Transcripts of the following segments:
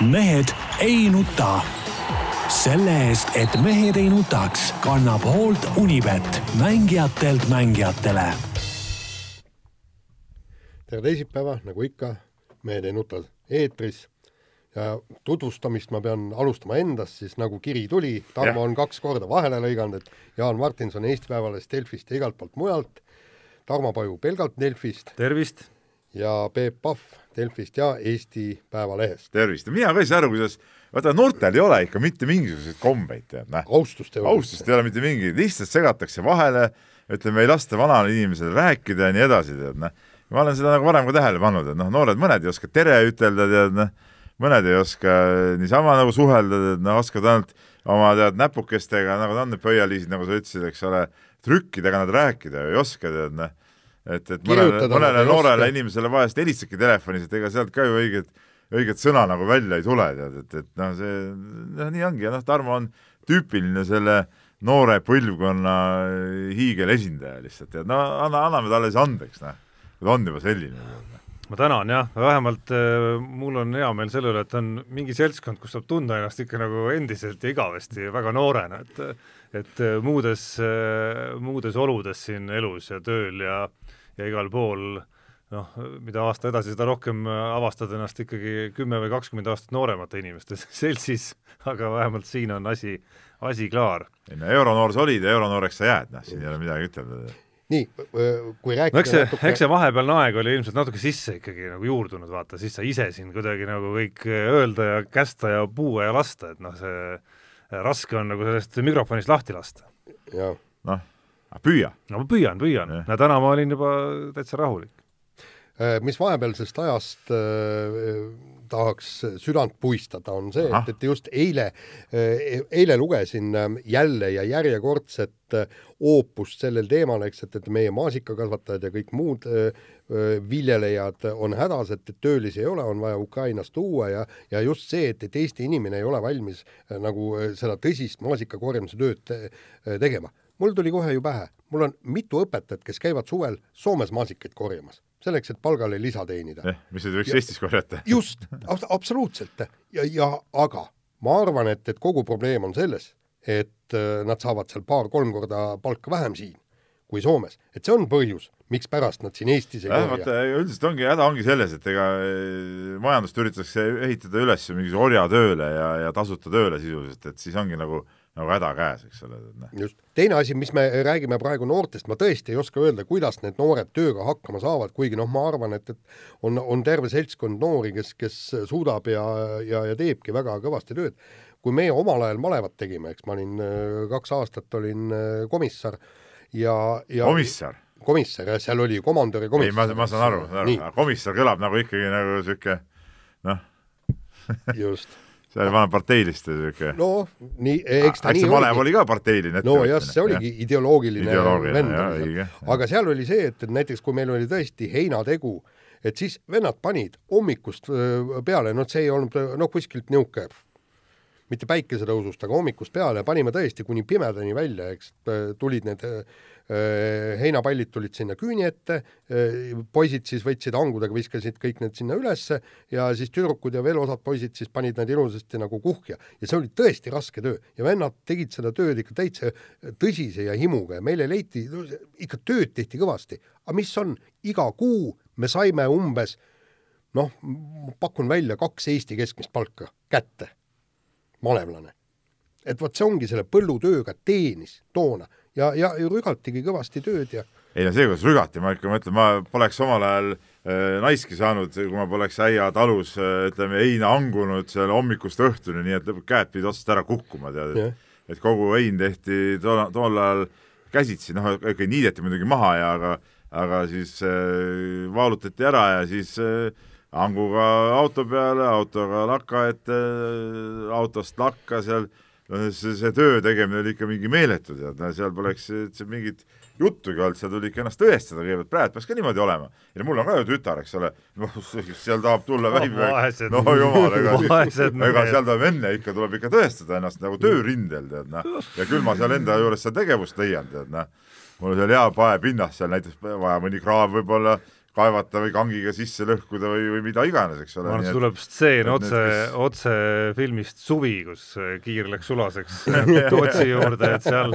mehed ei nuta. selle eest, et mehed ei nutaks, kannab hoolt Unibet, mängijatelt mängijatele. tere teisipäeva, nagu ikka, Mehed ei nuta eetris ja tutvustamist ma pean alustama endast, siis nagu kiri tuli, Tarmo on kaks korda vahele lõiganud, et Jaan Martinson Eesti Päevalehest, Delfist ja igalt poolt mujalt, Tarmo Paju pelgalt Delfist tervist! Ja Peep Pahv Delfist ja Eesti Päevalehest. tervist, mina ka ei saa aru, kuidas, vaata noortel ei ole ikka mitte mingisuguseid kombeid, tead, näh. austust ei ole. austust ei ole mitte mingit, lihtsalt segatakse vahele, ütleme, ei lasta vanal inimesel rääkida ja nii edasi, tead, noh. ma olen seda nagu varem ka tähele pannud, et noh, noored mõned ei oska tere ütelda, tead, noh, mõned ei oska niisama nagu suhelda, tead, noh, oskavad ainult oma, tead, näpukestega, nagu ta on, need pöialiisid, nagu sa ütlesid, eks ole, trükkidega nad rääkida ei oska, tead, noh. Et, et mõnele, mõnele noorele inimesele vahest helistadki telefonis, et ega sealt ka ju õiget, õiget sõna nagu välja ei tule, tead, et, et noh, see, noh, nii ongi. Ja noh, Tarmo on tüüpiline selle noore põlvkonna hiigelesindaja lihtsalt, tead, no anna, anname talle siis andeks, noh, kui ta on juba selline. ma tänan jah, vähemalt äh, mul on hea meel selle üle, et on mingi seltskond, kus saab tunda ennast ikka nagu endiselt ja igavesti väga noorena, et et äh, muudes, muudes oludes siin elus ja tööl ja, ja igal pool noh, mida aasta edasi, seda rohkem äh, avastad ennast ikkagi kümme või kakskümmend aastat nooremate inimeste seltsis, aga vähemalt siin on asi, asi klaar. ei no euronoor sa olid ja euronooreks sa jääd, noh, siin ei ole midagi ütelda. nii, kui no rääkida eks see, natuke eks see vahepealne aeg oli ilmselt natuke sisse ikkagi nagu juurdunud, vaata, siis sa ise siin kuidagi nagu kõik öelda ja kästa ja puua ja lasta, et noh, see raske on nagu sellest mikrofonist lahti lasta. ja noh, püüa. no ma püüan, püüan. No täna ma olin juba täitsa rahulik. Äh, mis vahepealsest ajast äh, tahaks südant puistada, on see, et, et just eile äh,, eile lugesin äh, jälle ja järjekordset äh, oopust sellel teemal, eks, et, et meie maasikakasvatajad ja kõik muud äh, viljelejad on hädas, et, et töölisi ei ole, on vaja Ukrainast tuua ja, ja just see, et, et Eesti inimene ei ole valmis äh, nagu seda tõsist maasikakorjamise tööd te, äh, tegema. mul tuli kohe ju pähe, mul on mitu õpetajat, kes käivad suvel Soomes maasikaid korjamas, selleks, et palgale lisa teenida. Eh, mis nüüd võiks Ja- Eestis korjata. just abs, absoluutselt. Ja, ja aga ma arvan, et, et kogu probleem on selles, et äh, nad saavad seal paar-kolm korda palka vähem siin kui Soomes, et see on põhjus, mikspärast nad siin Eestis ei jah, korja. üldiselt ongi häda ongi selles, et ega eh, majandust üritatakse ehitada üles mingisuguse orjatööle ja, ja tasuta tööle sisuliselt, et siis ongi nagu, nagu häda käes, eks ole, noh. just, teine asi, mis me räägime praegu noortest, ma tõesti ei oska öelda, kuidas need noored tööga hakkama saavad, kuigi noh, ma arvan, et, et on, on terve seltskond noori, kes, kes suudab ja, ja, ja teebki väga kõvasti tööd. kui meie omal ajal malevat tegime, eks ma olin äh, kaks aastat olin äh, komissar ja, ja komissar komissar jah, seal oli komandör ja ei, komissar. ma, ma saan aru, saan aru, komissar kõlab nagu ikkagi nagu sihuke noh, just. See oli vana parteiliste sihuke no,. nii, eks ta eks nii see Malev oli ka parteiline no jah, see oligi ideoloogiline, Ideoloogiline, vend aga seal oli see, et, et näiteks kui meil oli tõesti heinategu, et siis vennad panid hommikust öö, peale, noh, see ei olnud noh, kuskilt niisugune mitte päikesetõusust, aga hommikust peale panime tõesti kuni pimedani välja, eks. Tulid need öö, heinapallid tulid sinna küüni ette, poisid siis võtsid hangudega, viskasid kõik need sinna ülesse ja siis tüdrukud ja veel osad poisid siis panid need ilusasti nagu kuhja. Ja see oli tõesti raske töö. Ja vennad tegid seda tööd ikka täitsa tõsise ja himuga ja meile leiti, ikka tööd tehti kõvasti, aga mis on, iga kuu me saime umbes noh, pakun välja kaks Eesti keskmist palka kätte malevlane. et vot see ongi selle põllutööga teenis toona ja, ja rügatigi kõvasti tööd ja ei no see, kuidas rügati, ma ikka mõtlen, ma poleks omal ajal äh, naiski saanud, kui ma poleks äia talus äh, ütleme heina hangunud seal hommikust õhtuni, nii et käed pidid otsast ära kukkuma, tead, Jah. et kogu hein tehti tol, tol ajal käsitsi, noh, niideti muidugi maha ja aga aga siis äh, vaalutati ära ja siis äh, hanguga auto peale, autoga laka ette, autost lakka seal, no see, see töö tegemine oli ikka mingi meeletu, tead, seal poleks üldse mingit juttugi olnud, seal tuli ikka ennast tõestada kõigepealt, praegu peaks ka niimoodi olema. ja mul on ka ju tütar, eks ole, noh, seal tahab tulla väim, vaesed no jumal, ega ega seal tuleb enne ikka tuleb ikka tõestada ennast nagu töörindel, tead noh, ja küll ma seal enda juures seda tegevust leian, tead noh, mul on seal hea paepinnas seal näiteks vaja mõni kraav võib-olla kaevata või kangiga sisse lõhkuda või, või mida iganes, eks ole. ma arvan, et tuleb stseen otse, kes... otse filmist Suvi, kus Kiir läks sulaseks Tootsi juurde, et seal,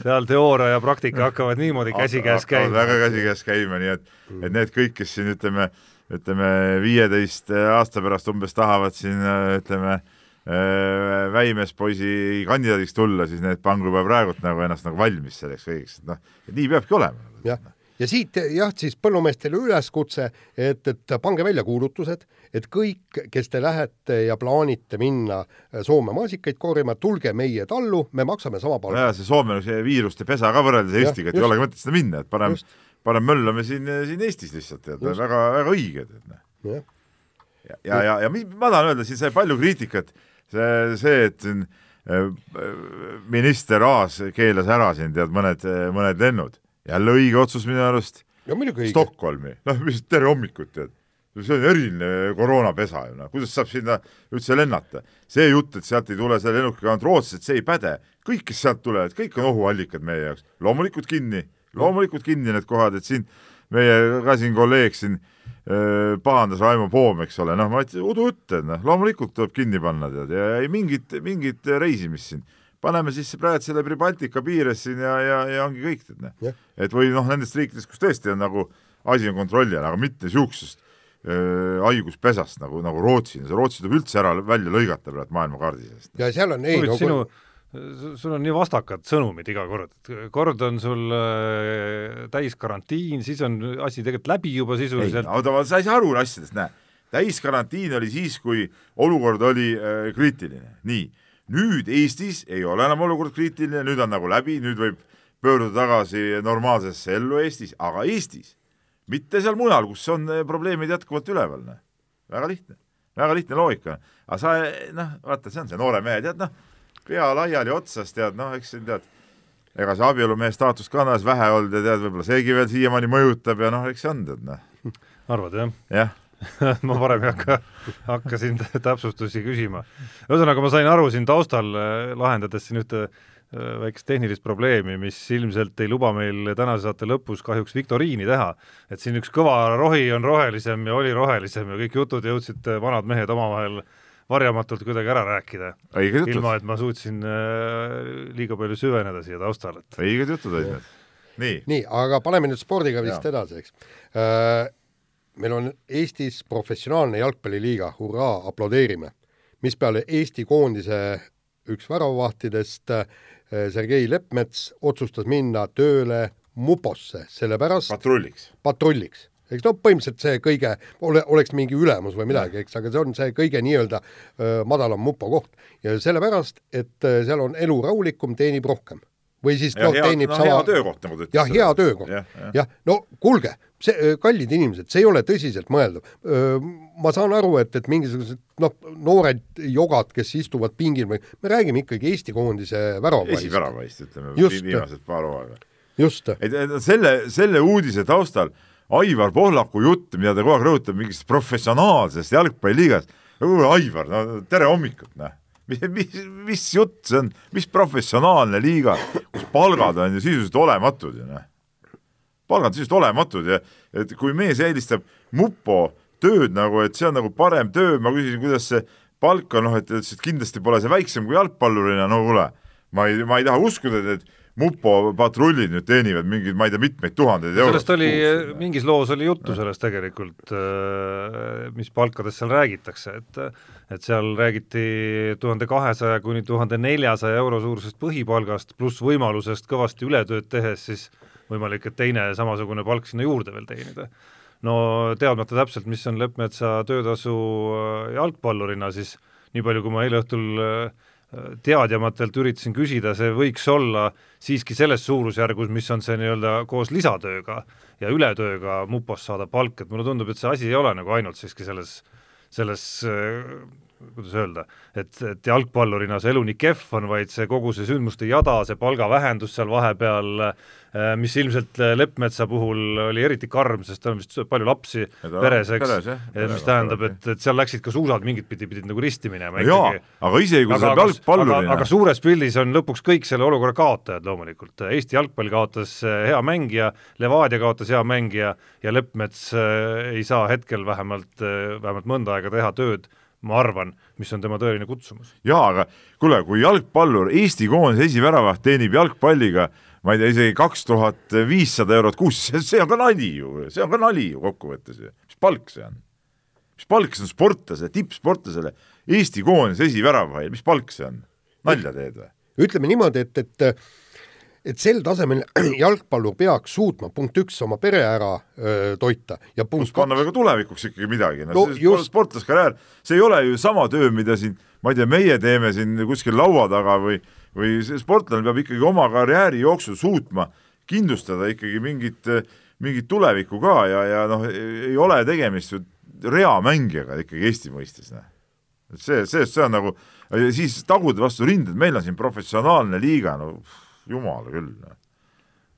seal teooria ja praktika hakkavad niimoodi käsikäes käima. väga käsikäes käima, nii et, et need kõik, kes siin ütleme, ütleme viieteist aasta pärast umbes tahavad siin ütleme äh, väimespoisi kandidaadiks tulla, siis need pangu juba praegult nagu ennast nagu valmis selleks kõigeks, et noh, nii peabki olema. jah ja siit jah, siis põllumeestele üleskutse, et, et pange välja kuulutused, et kõik, kes te lähete ja plaanite minna Soome maasikaid korjama, tulge meie tallu, me maksame sama palka. ja see Soome see viiruste pesa ka võrreldes Eestiga, et ei olegi mõtet sinna minna, et parem, parem möllame siin, siin Eestis lihtsalt, tead, väga, väga õige, tead. Noh. ja, ja, ja, ja, ja ma tahan öelda, siin sai palju kriitikat, see, see, et siin äh, minister Aas keelas ära siin tead mõned, mõned lennud jälle õige otsus minu arust. Stockholmi, noh, mis tere hommikut, tead. see on eriline koroonapesa ju, noh, kuidas saab sinna üldse lennata. see jutt, et sealt ei tule selle lennukiga ainult rootslased, see ei päde. kõik, kes sealt tulevad, kõik on ohuallikad meie jaoks. loomulikult kinni, loomulikult kinni need kohad, et siin meie ka siin kolleeg siin öö, pahandas Raimo Poom, eks ole, noh, ma ütlesin, udujutt, et noh, loomulikult tuleb kinni panna, tead, ja ei mingit, mingit reisimist siin paneme siis praegu selle Pribaltika piires siin ja, ja, ja ongi kõik, tead noh. et või noh, nendest riikidest, kus tõesti on nagu asi on kontrolli all, aga mitte niisugusest haiguspesast nagu, nagu Rootsi, see Rootsi tuleb üldse ära, välja lõigata praegu maailmakaardi seest. ja seal on ei no, sinu, sul on nii vastakad sõnumid iga kord, et kord on sul äh, täiskarantiin, siis on asi tegelikult läbi juba sisuliselt. oota, sa ei saa aru asjadest, näe. täiskarantiin oli siis, kui olukord oli äh, kriitiline, nii nüüd Eestis ei ole enam olukord kriitiline, nüüd on nagu läbi, nüüd võib pöörduda tagasi normaalsesse ellu Eestis, aga Eestis, mitte seal mujal, kus on eh, probleemid jätkuvalt üleval, noh. väga lihtne, väga lihtne loogika. aga sa, noh, vaata, see on see noore mehe, tead, noh, pea laiali otsas, tead, noh, eks siin tead, ega see abielumehe staatus ka on vähe olnud ja tead, võib-olla seegi veel siiamaani mõjutab ja noh, eks see on, tead, noh. arvad, jah? jah ma varem ei hakka, hakka siin täpsustusi küsima. ühesõnaga, ma sain aru siin taustal, äh, lahendades siin ühte äh, väikest tehnilist probleemi, mis ilmselt ei luba meil tänase saate lõpus kahjuks viktoriini teha. et siin üks kõva rohi on rohelisem ja oli rohelisem ja kõik jutud jõudsid äh, vanad mehed omavahel varjamatult kuidagi ära rääkida. ilma, et ma suutsin liiga palju süveneda siia taustale, et õiged jutud olid need. nii. nii, aga paneme nüüd spordiga vist ja. edasi, eks äh, meil on Eestis professionaalne jalgpalliliiga, hurraa, aplodeerime. mispeale Eesti koondise üks väravavahtidest, eh, Sergei Leppmets, otsustas minna tööle muposse, sellepärast patrulliks. patrulliks eks noh, põhimõtteliselt see kõige, ole, oleks mingi ülemus või midagi, eks, aga see on see kõige nii-öelda madalam mupo koht ja sellepärast, et seal on elu rahulikum, teenib rohkem või siis noh, teenib no, sama hea töökoht, nagu ta ütles. jah, hea töökoht ja,. jah ja. ja., no kuulge, see, kallid inimesed, see ei ole tõsiseltmõeldav. Ma saan aru, et, et mingisugused noh, noored jogad, kes istuvad pingil või, me räägime ikkagi Eesti koondise väravavaist. esiväravaist, ütleme, viimased paar hooaega. just. et selle, selle uudise taustal Aivar Pohlaku jutt, mida ta kogu aeg rõhutab mingist professionaalsest jalgpalliliigast, Aivar, no tere hommikut, noh mis, mis, jutt see on, mis professionaalne liiga, kus palgad on ju sisuliselt olematud ju noh. palgad on sisuliselt olematud ja et kui mees eelistab mupo tööd nagu, et see on nagu parem töö, ma küsisin, kuidas see palk on, noh, et, et kindlasti pole see väiksem kui jalgpallurina, no kuule, ma ei, ma ei taha uskuda, et mupo patrullid nüüd teenivad mingeid, ma ei tea, mitmeid tuhandeid eurosid. sellest oli, mingis loos oli juttu sellest tegelikult, äh, mis palkadest seal räägitakse, et et seal räägiti tuhande kahesaja kuni tuhande neljasaja euro suurusest põhipalgast, pluss võimalusest kõvasti ületööd tehes siis võimalik, et teine samasugune palk sinna juurde veel teenida. no teadmata täpselt, mis on Leppmetsa töötasu äh, jalgpallurina, siis nii palju, kui ma eile õhtul äh, teadjamatelt üritasin küsida, see võiks olla siiski selles suurusjärgus, mis on see nii-öelda koos lisatööga ja ületööga mupos saada palk, et mulle tundub, et see asi ei ole nagu ainult siiski selles, selles kuidas öelda, et, et jalgpallurina see elu nii kehv on, vaid see kogu see sündmuste jada, see palgavähendus seal vahepeal, äh, mis ilmselt Leppmetsa puhul oli eriti karm, sest tal on vist palju lapsi ta- peres, eks, mis tähendab, et, et seal läksid ka suusad mingit pidi, pidid nagu risti minema jaa ikkagi., aga isegi kui sa oled jalgpallurina. aga suures pildis on lõpuks kõik selle olukorra kaotajad loomulikult, Eesti jalgpall kaotas äh, hea mängija, Levadia kaotas hea mängija ja Leppmets äh, ei saa hetkel vähemalt, vähemalt mõnda aega teha tööd, ma arvan, mis on tema tõeline kutsumus. jaa, aga kuule, kui jalgpallur Eesti koondise esiväravat teenib jalgpalliga ma ei tea, isegi kaks tuhat viissada eurot kuus, see on ka nali ju, see on ka nali ju kokkuvõttes ju, mis palk see on? mis palk see on sportlasele, tippsportlasele Eesti koondise esiväravail, mis palk see on? nalja teed või? ütleme niimoodi, et, et et sel tasemel jalgpallur peaks suutma punkt üks oma pere ära öö, toita ja punkt pluss panna veel ka tulevikuks ikkagi midagi, no, No no just. sportlaskarjäär, see ei ole ju sama töö, mida siin, ma ei tea, meie teeme siin kuskil laua taga või või see sportlane peab ikkagi oma karjääri jooksul suutma kindlustada ikkagi mingit, mingit tulevikku ka ja, ja noh, ei ole tegemist ju reamängijaga ikkagi Eesti mõistes, noh. et see, see, see on nagu, siis taguda vastu rinda, et meil on siin professionaalne liiga, no jumala küll, noh.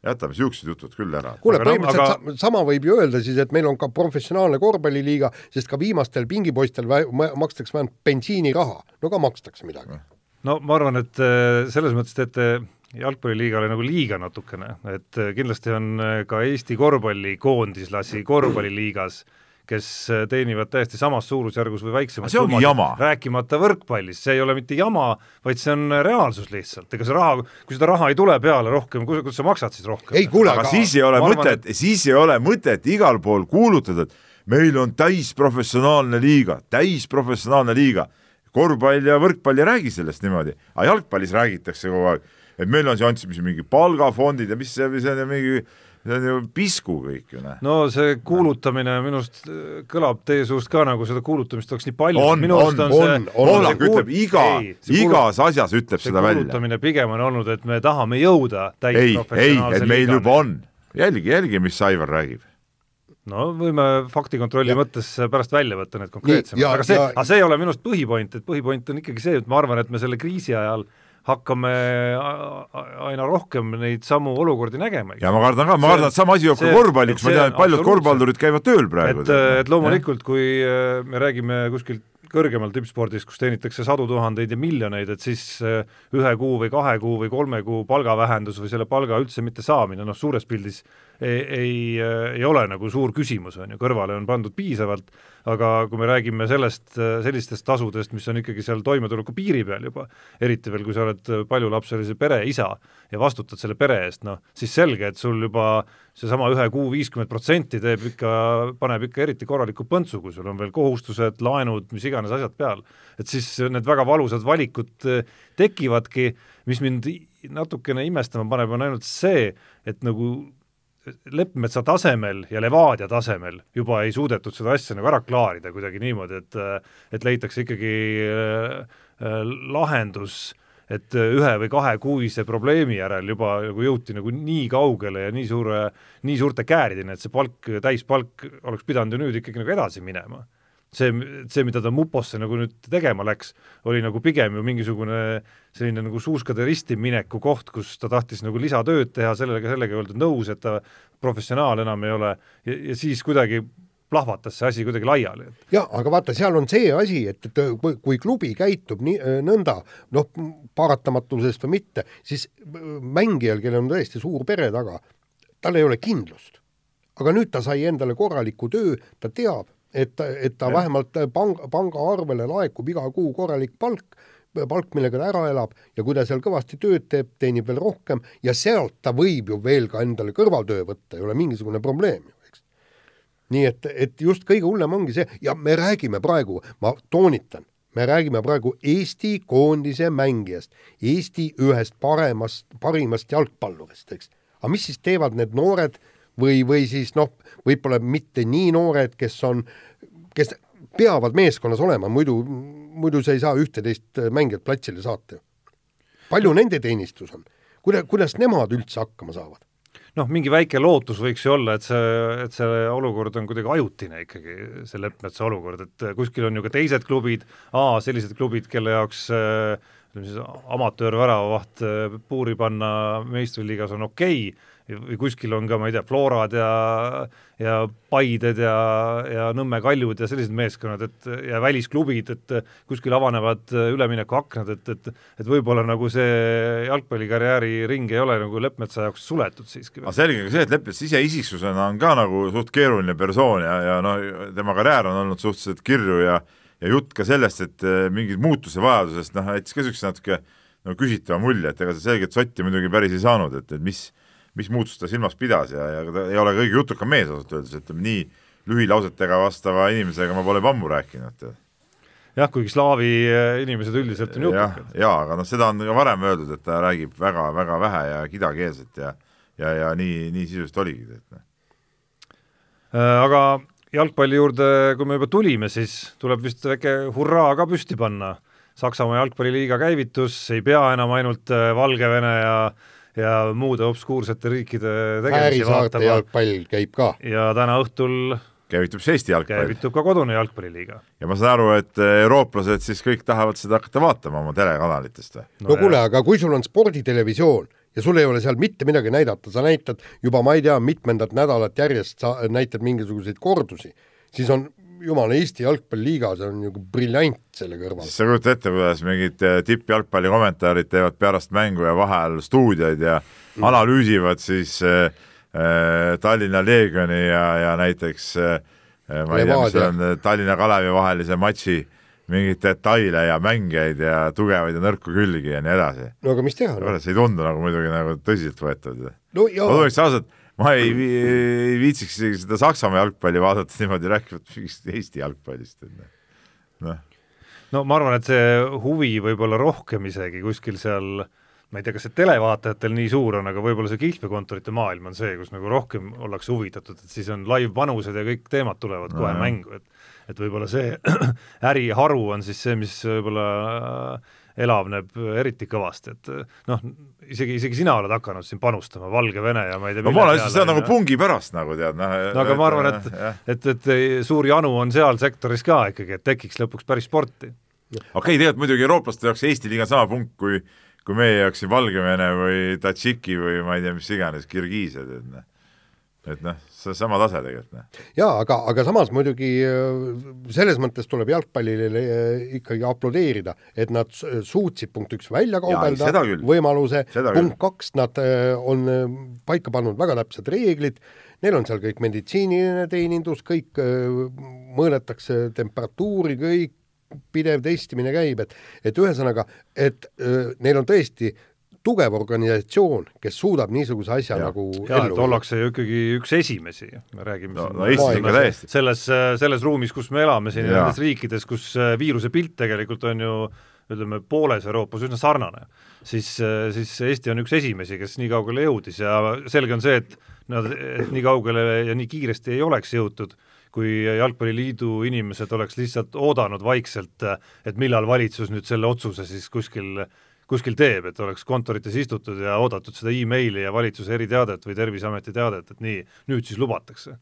jätame niisugused jutud küll ära. kuule, põhimõtteliselt aga- sama võib ju öelda siis, et meil on ka professionaalne korvpalliliiga, sest ka viimastel pingipoistel makstakse vähemalt bensiiniraha, no ka makstakse midagi. no ma arvan, et äh, selles mõttes teete jalgpalliliigale nagu liiga natukene, et äh, kindlasti on ka Eesti korvpallikoondislasi korvpalliliigas, kes äh, teenivad täiesti samas suurusjärgus või väiksemas see ongi jama. rääkimata võrkpallist, see ei ole mitte jama, vaid see on reaalsus lihtsalt, ega see raha, kui seda raha ei tule peale rohkem, kuidas sa maksad siis rohkem? ei kuule, aga siis ei ole mõtet, siis ei ole mõtet igal pool kuulutada, et meil on täisprofessionaalne liiga, täisprofessionaalne liiga. korvpall ja võrkpall ei räägi sellest niimoodi, aga jalgpallis räägitakse kogu aeg, et meil on seanss, mis mingi palgafondid ja mis see, see on ju mingi, see on ju pisku kõik ju noh. no see kuulutamine minu arust äh, kõlab teie suust ka nagu seda kuulutamist oleks nii palju. on, on, on, Pohlak ütleb iga, igas asjas ütleb seda välja. kuulutamine pigem on olnud, et me tahame jõuda ei, ei, täisprofessionaalse et meil liigani. juba on. jälgi, jälgi, mis Aivar räägib. no võime faktikontrolli Ja- mõttes pärast välja võtta need konkreetsemad, aga see aga see ei ole minu arust põhipoint, et põhipoint on ikkagi see, et ma arvan, et me selle kriisi ajal hakkame aina rohkem neid samu olukordi nägema. ja ma kardan ka, ma kardan, et sama asi joob ka korvpalliks, ma tean, et paljud korvpallurid käivad tööl praegu. et, et loomulikult, kui äh, me räägime kuskilt kõrgemal tippspordis, kus teenitakse sadu tuhandeid ja miljoneid, et siis äh, ühe kuu või kahe kuu või kolme kuu palgavähendus või selle palga üldse mitte saamine, noh suures pildis ei, ei, ei ole nagu suur küsimus, on ju, kõrvale on pandud piisavalt, aga kui me räägime sellest, sellistest tasudest, mis on ikkagi seal toimetuleku piiri peal juba, eriti veel, kui sa oled paljulapselise pere isa ja vastutad selle pere eest, noh siis selge, et sul juba seesama ühe kuu viiskümmend protsenti teeb ikka, paneb ikka eriti korraliku põntsu, kui sul on veel kohustused, laenud, mis iganes asjad peal. et siis need väga valusad valikud eh, tekivadki, mis mind natukene imestama paneb, on ainult see, et nagu Leppmetsa tasemel ja Levadia tasemel juba ei suudetud seda asja nagu ära klaarida kuidagi niimoodi, et et leitakse ikkagi äh, äh, lahendus, et ühe või kahekuise probleemi järel juba nagu jõuti nagu nii kaugele ja nii suure, nii suurte käärideni, et see palk, täispalk oleks pidanud ju nüüd ikkagi nagu edasi minema see, see, mida ta muposse nagu nüüd tegema läks, oli nagu pigem ju mingisugune selline nagu suuskade risti mineku koht, kus ta tahtis nagu lisatööd teha, sellega, sellega ei oldud nõus, et ta professionaal enam ei ole ja, ja siis kuidagi plahvatas see asi kuidagi laiali. jah, aga vaata, seal on see asi, et, et kui, kui klubi käitub nii nõnda, noh, paratamatusest või mitte, siis mängijal, kellel on tõesti suur pere taga, tal ei ole kindlust. aga nüüd ta sai endale korraliku töö, ta teab, et, et ta ja. vähemalt panga, pangaarvele laekub iga kuu korralik palk, palk, millega ta ära elab ja kui ta seal kõvasti tööd teeb, teenib veel rohkem ja sealt ta võib ju veel ka endale kõrvaltöö võtta, ei ole mingisugune probleem ju, eks. nii et, et just kõige hullem ongi see ja me räägime praegu, ma toonitan, me räägime praegu Eesti koondise mängijast, Eesti ühest paremast, parimast jalgpallurist, eks. aga mis siis teevad need noored või, või siis noh, võib-olla mitte nii noored, kes on, kes peavad meeskonnas olema, muidu, muidu sa ei saa ühteteist mängijat platsile saata. palju nende teenistus on? kuida-, kuidas nemad üldse hakkama saavad? noh, mingi väike lootus võiks ju olla, et see, et see olukord on kuidagi ajutine ikkagi, see Leppmetsa olukord, et kuskil on ju ka teised klubid, sellised klubid, kelle jaoks ütleme siis amatöörväravavaht puuri panna meistriliigas on okei okay,, või kuskil on ka, ma ei tea, Florad ja ja Paided ja, ja Nõmme Kaljud ja sellised meeskonnad, et ja välisklubid, et kuskil avanevad üleminekuaknad, et, et et võib-olla nagu see jalgpallikarjääri ring ei ole nagu Leppmetsa jaoks suletud siiski. aga selge ka see, et Leppmets ise isiksusena on ka nagu suht keeruline persoon ja, ja noh, tema karjäär on olnud suhteliselt kirju ja ja jutt ka sellest, et mingit muutuse vajadusest, noh, jättis ka niisuguse natuke no küsitava mulje, et ega see selget sotti muidugi päris ei saanud, et, et mis mis muutust ta silmas pidas ja, ja ta ei ole kõige jutukam mees ausalt öeldes, ütleme nii lühilausetega vastava inimesega ma pole ammu rääkinud. jah, kuigi slaavi eh, inimesed üldiselt on jutukad. jaa, aga noh, seda on ka varem öeldud, et ta räägib väga-väga vähe ja kidakeelset ja ja, ja nii, nii sisuliselt oligi, noh. Äh, aga jalgpalli juurde, kui me juba tulime, siis tuleb vist väike hurraa ka püsti panna. Saksamaa jalgpalliliiga käivitus, ei pea enam ainult äh, Valgevene ja äh, ja muude obskuursete riikide tegemisi vaatama. jalgpall käib ka. ja täna õhtul käivitub siis Eesti jalgpall. käivitub ka kodune jalgpalliliiga. ja ma saan aru, et eh, eurooplased siis kõik tahavad seda hakata vaatama oma telekanalitest või? no, no kuule, aga kui sul on sporditelevisioon ja sul ei ole seal mitte midagi näidata, sa näitad juba ma ei tea, mitmendat nädalat järjest sa näitad mingisuguseid kordusi, siis on jumala Eesti jalgpalliliiga, see on nagu briljant selle kõrval. sa kujutad ette, kuidas mingid eh, tippjalgpalli kommentaarid teevad pärast mängu ja vahel stuudioid ja mm. analüüsivad siis äh, Tallinna Leegioni ja, ja näiteks äh, ma ei tea, mis see on, Tallinna Kalevi vahelise matši mingeid detaile ja mängijaid ja tugevaid ja nõrku külgi ja nii edasi. no aga mis teha no?? see ei tundu nagu muidugi nagu tõsiseltvõetav no,. ma tunneks ausalt ma ei, ei viitsiks isegi seda Saksamaa jalgpalli vaadata niimoodi rääkivat mingist Eesti jalgpallist, et noh. noh. no ma arvan, et see huvi võib-olla rohkem isegi kuskil seal ma ei tea, kas see televaatajatel nii suur on, aga võib-olla see kihlvekontorite maailm on see, kus nagu rohkem ollakse huvitatud, et siis on live-panused ja kõik teemad tulevad kohe no, mängu, et et võib-olla see äriharu on siis see, mis võib-olla elavneb eriti kõvasti, et noh, isegi, isegi sina oled hakanud siin panustama, Valgevene ja ma ei tea no ma olen lihtsalt seda nagu pungi pärast nagu tead, noh no aga ma arvan, et, et, et, et suur janu on seal sektoris ka ikkagi, et tekiks lõpuks päris sporti. okei okay,, tegelikult muidugi eurooplaste jaoks Eesti liiga sama punkt kui kui meie jaoks siin Valgevene või Tadžiki või ma ei tea, mis iganes, Kirgiisiad, et noh et noh, see sama tase tegelikult. noh. jaa, aga, aga samas muidugi äh, selles mõttes tuleb jalgpallile äh, ikkagi aplodeerida, et nad suutsid punkt üks välja kaubelda võimaluse, punkt kaks, nad äh, on paika pannud väga täpsed reeglid, neil on seal kõik meditsiiniline teenindus, kõik mõõdetakse temperatuuri, kõik pidev testimine käib, et et ühesõnaga, et öö, neil on tõesti tugev organisatsioon, kes suudab niisuguse asja ja. nagu ja, ellu ollakse ju ikkagi üks esimesi, me räägime no, no täiesti. selles, selles ruumis, kus me elame siin ja nendes riikides, kus äh, viiruse pilt tegelikult on ju ütleme, pooles Euroopas üsna sarnane, siis, äh, siis Eesti on üks esimesi, kes nii kaugele jõudis ja selge on see, et nad, et nii kaugele ja nii kiiresti ei oleks jõutud, kui Jalgpalliliidu inimesed oleks lihtsalt oodanud vaikselt, et millal valitsus nüüd selle otsuse siis kuskil äh, kuskil teeb, et oleks kontorites istutud ja oodatud seda emaili ja valitsuse eriteadet või Terviseameti teadet, et nii, nüüd siis lubatakse.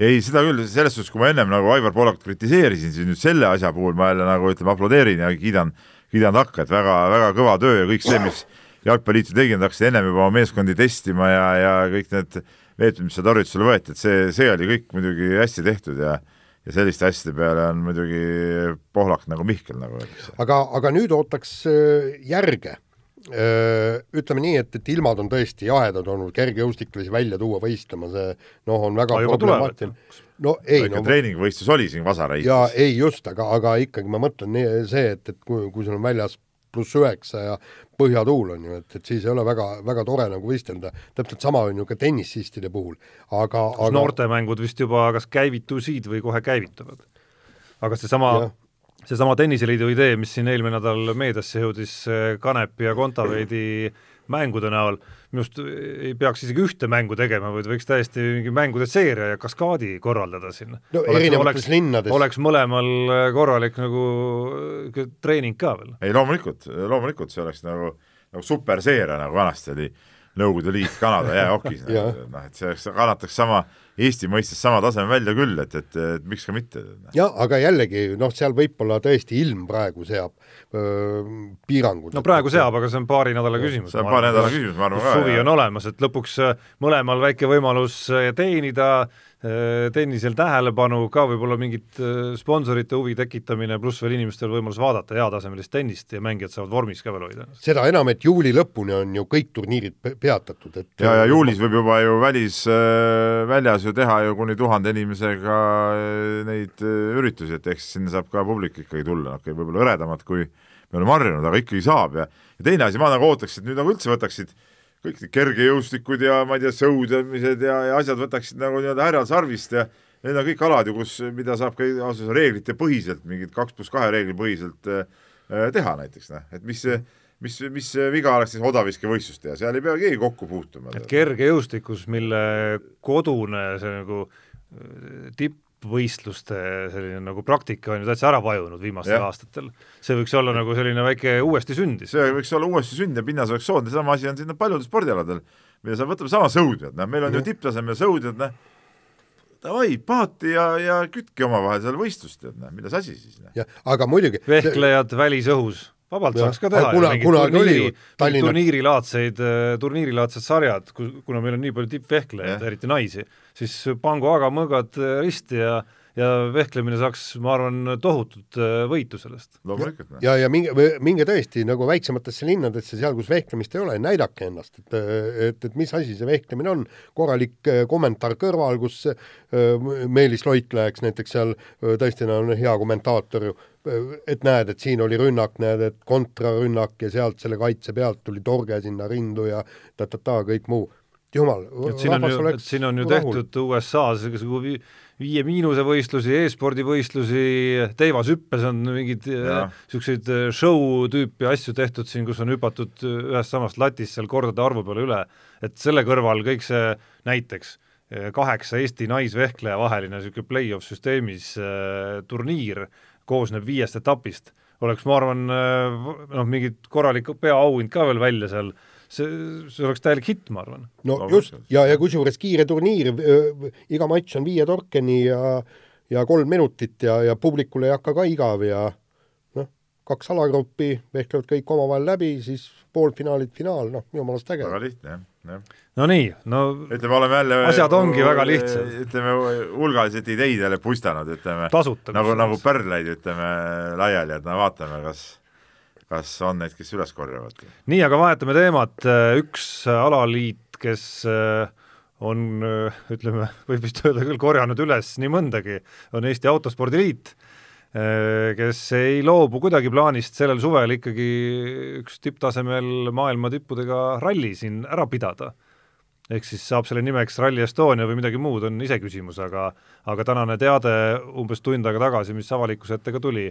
ei, seda küll, selles suhtes, kui ma ennem nagu Aivar Poolakut kritiseerisin, siis nüüd selle asja puhul ma jälle nagu ütleme, aplodeerin ja kiidan, kiidan takka, et väga, väga kõva töö ja kõik see, mis jalgpalliliitu tegi, nad hakkasid ennem juba oma meeskondi testima ja, ja kõik need meetmed, mis seal tarvitusele võeti, et see, see oli kõik muidugi hästi tehtud ja ja selliste asjade peale on muidugi pohlak nagu Mihkel, nagu öeldakse. aga, aga nüüd ootaks äh, järge. Äh, ütleme nii, et, et ilmad on tõesti jahedad olnud, kergejõustiklasi välja tuua võistlema, see noh, on väga problemaatiline. no ei no treeningvõistlus oli siin Vasara heitis. jaa, ei just, aga, aga ikkagi ma mõtlen nii, see, et, et kui, kui sul on väljas pluss üheksa ja põhjatuul on ju, et, et siis ei ole väga, väga tore nagu võistelda, täpselt sama on ju ka tennisistide puhul, aga aga noortemängud vist juba kas käivitusid või kohe käivituvad? aga seesama, seesama Tenniseliidu idee, mis siin eelmine nädal meediasse jõudis, Kanepi ja Kontaveidi mängude näol, minu arust ei peaks isegi ühte mängu tegema, vaid võiks täiesti mingi mängude seeria ja kaskaadi korraldada siin. no oleks, erinevates oleks, linnades. oleks mõlemal korralik nagu treening ka veel. ei loomulikult, loomulikult see oleks nagu, nagu superseeria, nagu vanasti oli, Nõukogude Liit Kanada jäähokis Jah. noh, et see oleks, kannataks sama Eesti mõistes sama taseme välja küll, et, et, et miks ka mitte. jah, aga jällegi noh, seal võib-olla tõesti ilm praegu seab öö, piirangud. no praegu seab, aga see on paari nädala küsimus. see on paari nädala küsimus, ma arvan ka. suvi on olemas, et lõpuks äh, mõlemal väike võimalus äh, teenida, tennisel tähelepanu ka võib-olla mingit äh, sponsorite huvi tekitamine, pluss veel inimestel võimalus vaadata heatasemelist tennist ja mängijad saavad vormis ka veel hoida. seda enam, et juuli lõpuni on ju kõik turniirid pe- peatatud, et ja, ja juulis võib juba ju välis äh,, väljas ju teha ju kuni tuhande inimesega äh, neid äh, üritusi, et eks sinna saab ka publik ikkagi tulla, okei, võib-olla hõredamad, kui me oleme harjunud, aga ikkagi saab ja ja teine asi, ma nagu ootaks, et nüüd nagu üldse võtaksid kõik need kergejõustikud ja ma ei tea, sõudmised ja, ja asjad võtaksid nagu nii-öelda härjal sarvist ja need on kõik alad ju, kus, mida saab ka ausalt öeldes reeglite põhiselt, mingid kaks pluss kahe reegli põhiselt äh, äh, teha näiteks noh, et mis mis, mis viga oleks siis odaviskevõistlust teha, seal ei pea keegi kokku puutuma. et kergejõustikus, mille kodune see nagu äh, tippvõistluste selline nagu praktika on ju täitsa ära vajunud viimastel Jah. aastatel, see võiks olla nagu selline väike uuesti sündis. see võiks olla uuesti sünd ja pinnas oleks soodne, sama asi on siin paljudel spordialadel, mida sa võtame sama sõudjad, noh, meil on ju tipptasemel sõudjad, noh, davai, paati ja, ja kütke omavahel seal võistlust, tead, noh, milles asi siis, noh. jah, aga muidugi vehklejad välisõhus, vabalt Jah, saaks ka teha kuna- kunagi oli ju, Tallinna- turniirilaadseid, turniirilaadsed sarjad, kuna meil on nii palju tippvehklejaid eriti naisi, siis pangu aga-mõõgad äh, risti ja ja vehklemine saaks, ma arvan, tohutut äh, võitu sellest. loomulikult, ja, ja minge, minge tõesti nagu väiksematesse linnadesse, seal, kus vehklemist ei ole, näidake ennast, et et, et mis asi see vehklemine on, korralik äh, kommentaar kõrval, kus äh, Meelis Loitlääks näiteks seal tõesti no, on hea kommentaator ju, et näed, et siin oli rünnak, näed, et kontrarünnak ja sealt selle kaitse pealt tuli torge sinna rindu ja ta-ta-ta, kõik muu. jumal, et siin on ju, siin on ju tehtud USA-s igasugu vi- viie miinuse võistlusi e, e-spordi võistlusi, teivashüppes on mingeid niisuguseid show tüüpi asju tehtud siin, kus on hüpatud äh, ühest samast latist seal kordade arvu peale üle, et selle kõrval kõik see näiteks kaheksa Eesti naisvehkleja vaheline niisugune play-off süsteemis äh, turniir koosneb viiest etapist, oleks, ma arvan, noh, mingid korralik peaauhind ka veel välja seal, see, see oleks täielik hitt, ma arvan no just, ja, ja kusjuures kiire turniir, iga matš on viie torkeni ja ja kolm minutit ja, ja publikul ei hakka ka igav ja noh, kaks alagruppi vehklevad kõik omavahel läbi, siis poolfinaalid, finaal, noh, jumalast äge. väga lihtne, jah, jah. no nii, no ütleme, oleme jälle Asjad ongi väga lihtsad. ütleme, hulgaliselt ideid jälle puistanud, ütleme, nagu, nagu pärleid, ütleme, laiali, et no vaatame, kas kas on neid, kes üles korjavad. nii, aga vahetame teemat, üks alaliit, kes äh, on, ütleme, võib vist öelda küll, korjanud üles nii mõndagi, on Eesti Autospordiliit, kes ei loobu kuidagi plaanist sellel suvel ikkagi üks tipptasemel maailma tippudega ralli siin ära pidada ehk siis saab selle nimeks Rally Estonia või midagi muud, on iseküsimus, aga aga tänane teade umbes tund aega tagasi, mis avalikkuse ette ka tuli,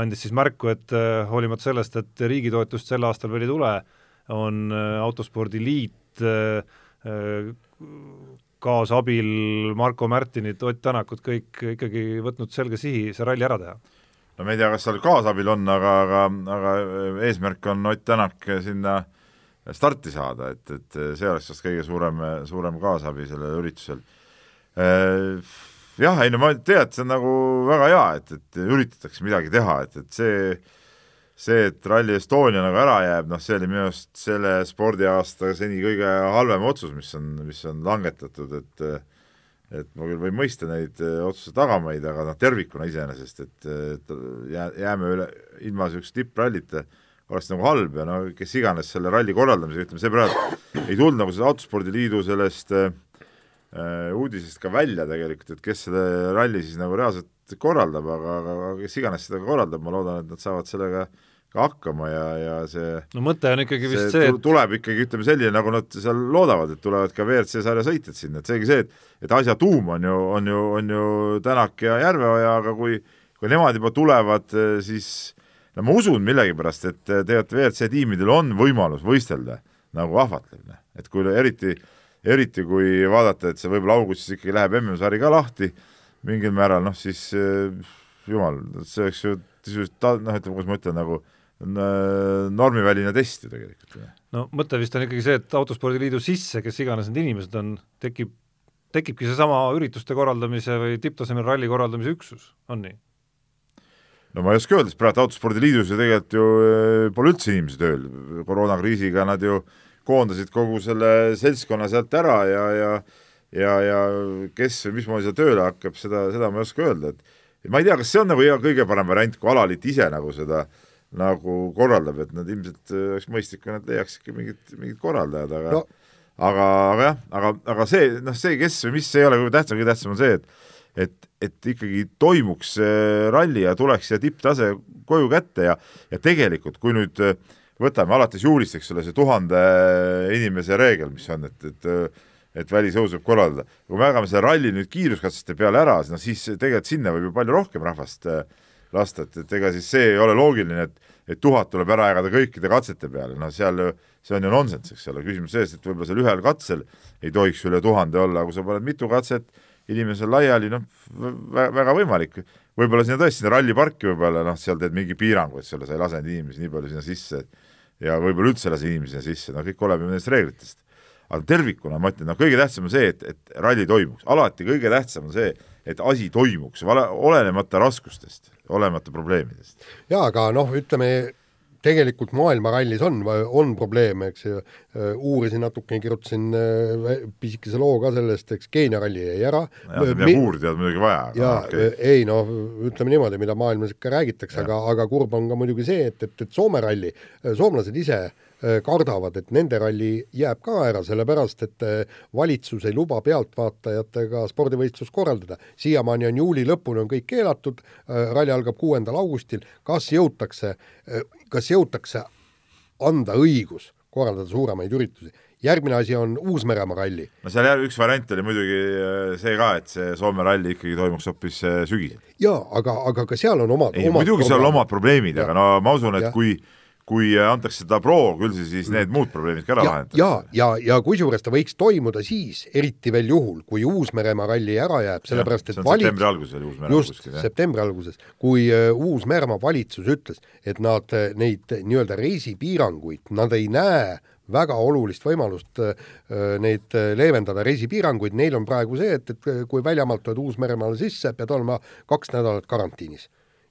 andis siis märku, et äh, hoolimata sellest, et riigi toetust sel aastal veel ei tule, on äh, Autospordiliit äh, äh, kaasabil Marko Märtinit, Ott Tänakut kõik ikkagi võtnud selge sihi see ralli ära teha. no ma ei tea, kas seal kaasabil on, aga, aga, aga eesmärk on Ott Tänak sinna starti saada, et, et see oleks vast kõige suurem, suurem kaasabi sellel üritusel. Jah, ei no ma tean, et see on nagu väga hea, et, et üritatakse midagi teha, et, et see see, et Rally Estonia nagu ära jääb, noh, see oli minu arust selle spordiaasta seni kõige halvem otsus, mis on, mis on langetatud, et et ma küll võin mõista neid otsuse tagamaid, aga noh, tervikuna iseenesest, et, et jää, jääme üle ilma niisuguse tipprallita, oleks nagu halb ja no kes iganes selle ralli korraldamisega, ütleme see praegu ei tulnud nagu selle Autospordiliidu sellest äh, uudisest ka välja tegelikult, et kes selle ralli siis nagu reaalselt korraldab, aga, aga kes iganes seda korraldab, ma loodan, et nad saavad sellega ka hakkama ja, ja see no mõte on ikkagi vist see, see et tuleb ikkagi ütleme selline, nagu nad seal loodavad, et tulevad ka WRC sarja sõitjad sinna, et seegi see, et et asja tuum on ju, on ju, on ju Tänak ja Järveoja, aga kui kui nemad juba tulevad, siis no ma usun millegipärast, et tegelikult WRC tiimidel on võimalus võistelda nagu ahvatlev, et kui eriti eriti kui vaadata, et see võib-olla augustis ikkagi läheb MM-sari ka lahti mingil määral, noh siis eh, jumal, see oleks ju sisuliselt noh, ütleme, kuidas ma ütlen, nagu normiväline test ju tegelikult. no mõte vist on ikkagi see, et Autospordiliidu sisse, kes iganes need inimesed on, tekib, tekibki seesama ürituste korraldamise või tipptasemel ralli korraldamise üksus, on nii? No ma ei oska öelda, sest praegu Autospordiliidus ju tegelikult ju äh, pole üldse inimesi tööl, koroonakriisiga nad ju koondasid kogu selle seltskonna sealt ära ja, ja ja, ja kes või mismoodi seda tööle hakkab, seda, seda ma ei oska öelda, et ma ei tea, kas see on nagu hea, kõige parem variant, kui alaliit ise nagu seda nagu korraldab, et nad ilmselt äh, oleks mõistlik, kui nad leiaks ikka mingid, mingid korraldajad, aga no. aga, aga jah, aga, aga see, noh, see, kes või mis, see ei ole kõige tähtsam, kõige tähtsam on see, et et, et ikkagi toimuks ralli ja tuleks see tipptase koju kätte ja, ja tegelikult, kui nüüd äh, võtame alates juulist, eks ole, see tuhande inimese reegel, mis on, et, et et välisõus võib korraldada. kui me jagame selle ralli nüüd kiiruskatsete peale ära, no siis tegelikult sinna võib ju palju rohkem rahvast äh, lasta, et, et ega siis see ei ole loogiline, et et tuhat tuleb ära jagada kõikide katsete peale, noh seal see on ju nonsenss, eks ole, küsimus selles, et võib-olla seal ühel katsel ei tohiks üle tuhande olla, kui sa paned mitu katset inimesel laiali, noh, väga võimalik, võib-olla sinna tõesti, sinna ralliparki võib-olla noh, seal teed mingi piirangu, eks ole, sa ei lase neid inimesi nii palju sinna sisse, ja võib-olla üldse ei lase inimesi sinna sisse, no kõik oleneb nendest reeglitest. aga tervikuna ma ütlen, noh, kõige tähtsam on see, et, et ralli toimuks, alati kõige tähtsam on see, et asi toimuks, olenemata raskustest olemata probleemidest. jaa, aga noh, ütleme tegelikult maailmarallis on, on probleeme, eks ju, uurisin natukene, kirjutasin äh, pisikese loo ka sellest, eks Keenia ralli jäi ära. jah, midagi uurida on muidugi vaja. jaa okay., ei noh, ütleme niimoodi, mida maailmas ikka räägitakse, aga, aga kurb on ka muidugi see, et, et, et Soome ralli, soomlased ise äh, Äh, kardavad, et nende ralli jääb ka ära, sellepärast et äh, valitsus ei luba pealtvaatajatega spordivõistlust korraldada. siiamaani on juuli lõpuni on kõik keelatud, äh, ralli algab kuuendal augustil, kas jõutakse, kas jõutakse anda õigus korraldada suuremaid üritusi järgmine asi on Uus-Meremaa ralli. no seal üks variant oli muidugi see ka, et see Soome ralli ikkagi toimuks hoopis sügisel. jaa, aga, aga ka seal on omad ei, muidugi seal on omad probleemid, aga no ma usun, et ja. kui kui antakse seda pro, küll siis, need muud probleemid ka ära lahendatakse. ja, ja, ja, ja kusjuures ta võiks toimuda siis, eriti veel juhul, kui Uus-Meremaa ralli ära jääb, sellepärast et valit-. septembri alguses oli Uus-Meremaa just, septembri alguses, kui uh, Uus-Meremaa valitsus ütles, et nad uh, neid nii-öelda reisipiiranguid, nad ei näe väga olulist võimalust neid leevendada, reisipiiranguid, neil on praegu see, et, et kui väljamaalt tuled Uus-Meremaale sisse, pead olema kaks nädalat karantiinis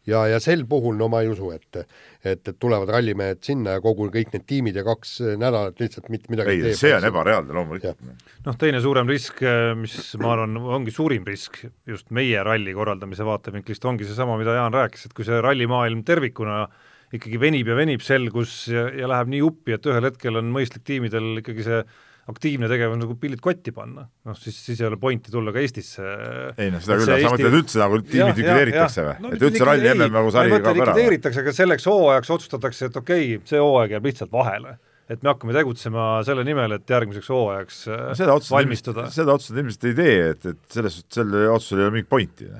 ja, ja sel puhul no ma ei usu, et et, et tulevad rallimehed sinna ja kogu, kõik need tiimid ja kaks nädalat lihtsalt mitte midagi ei, see on ebareaalne loomulikult. noh, teine suurem risk, mis ma arvan, ongi suurim risk just meie ralli korraldamise vaatevinklist, ongi seesama, mida Jaan rääkis, et kui see rallimaailm tervikuna ikkagi venib ja venib selgus ja, ja läheb nii uppi, et ühel hetkel on mõistlik tiimidel ikkagi see aktiivne tegevus nagu pillid kotti panna, noh siis, siis ei ole pointi tulla ka Eestisse. ei noh, seda küll, sa Eesti... mõtled üldse nagu tiimid likvideeritakse või no,? et üldse ralli MM nagu sari kaob ära? likvideeritakse, aga selleks hooajaks otsustatakse, et okei okay,, see hooaeg jääb lihtsalt vahele et me hakkame tegutsema selle nimel, et järgmiseks hooajaks no, seda valmistuda. seda otsust ilmselt ei tee, et, et selles, selle otsusel ei ole mingit pointi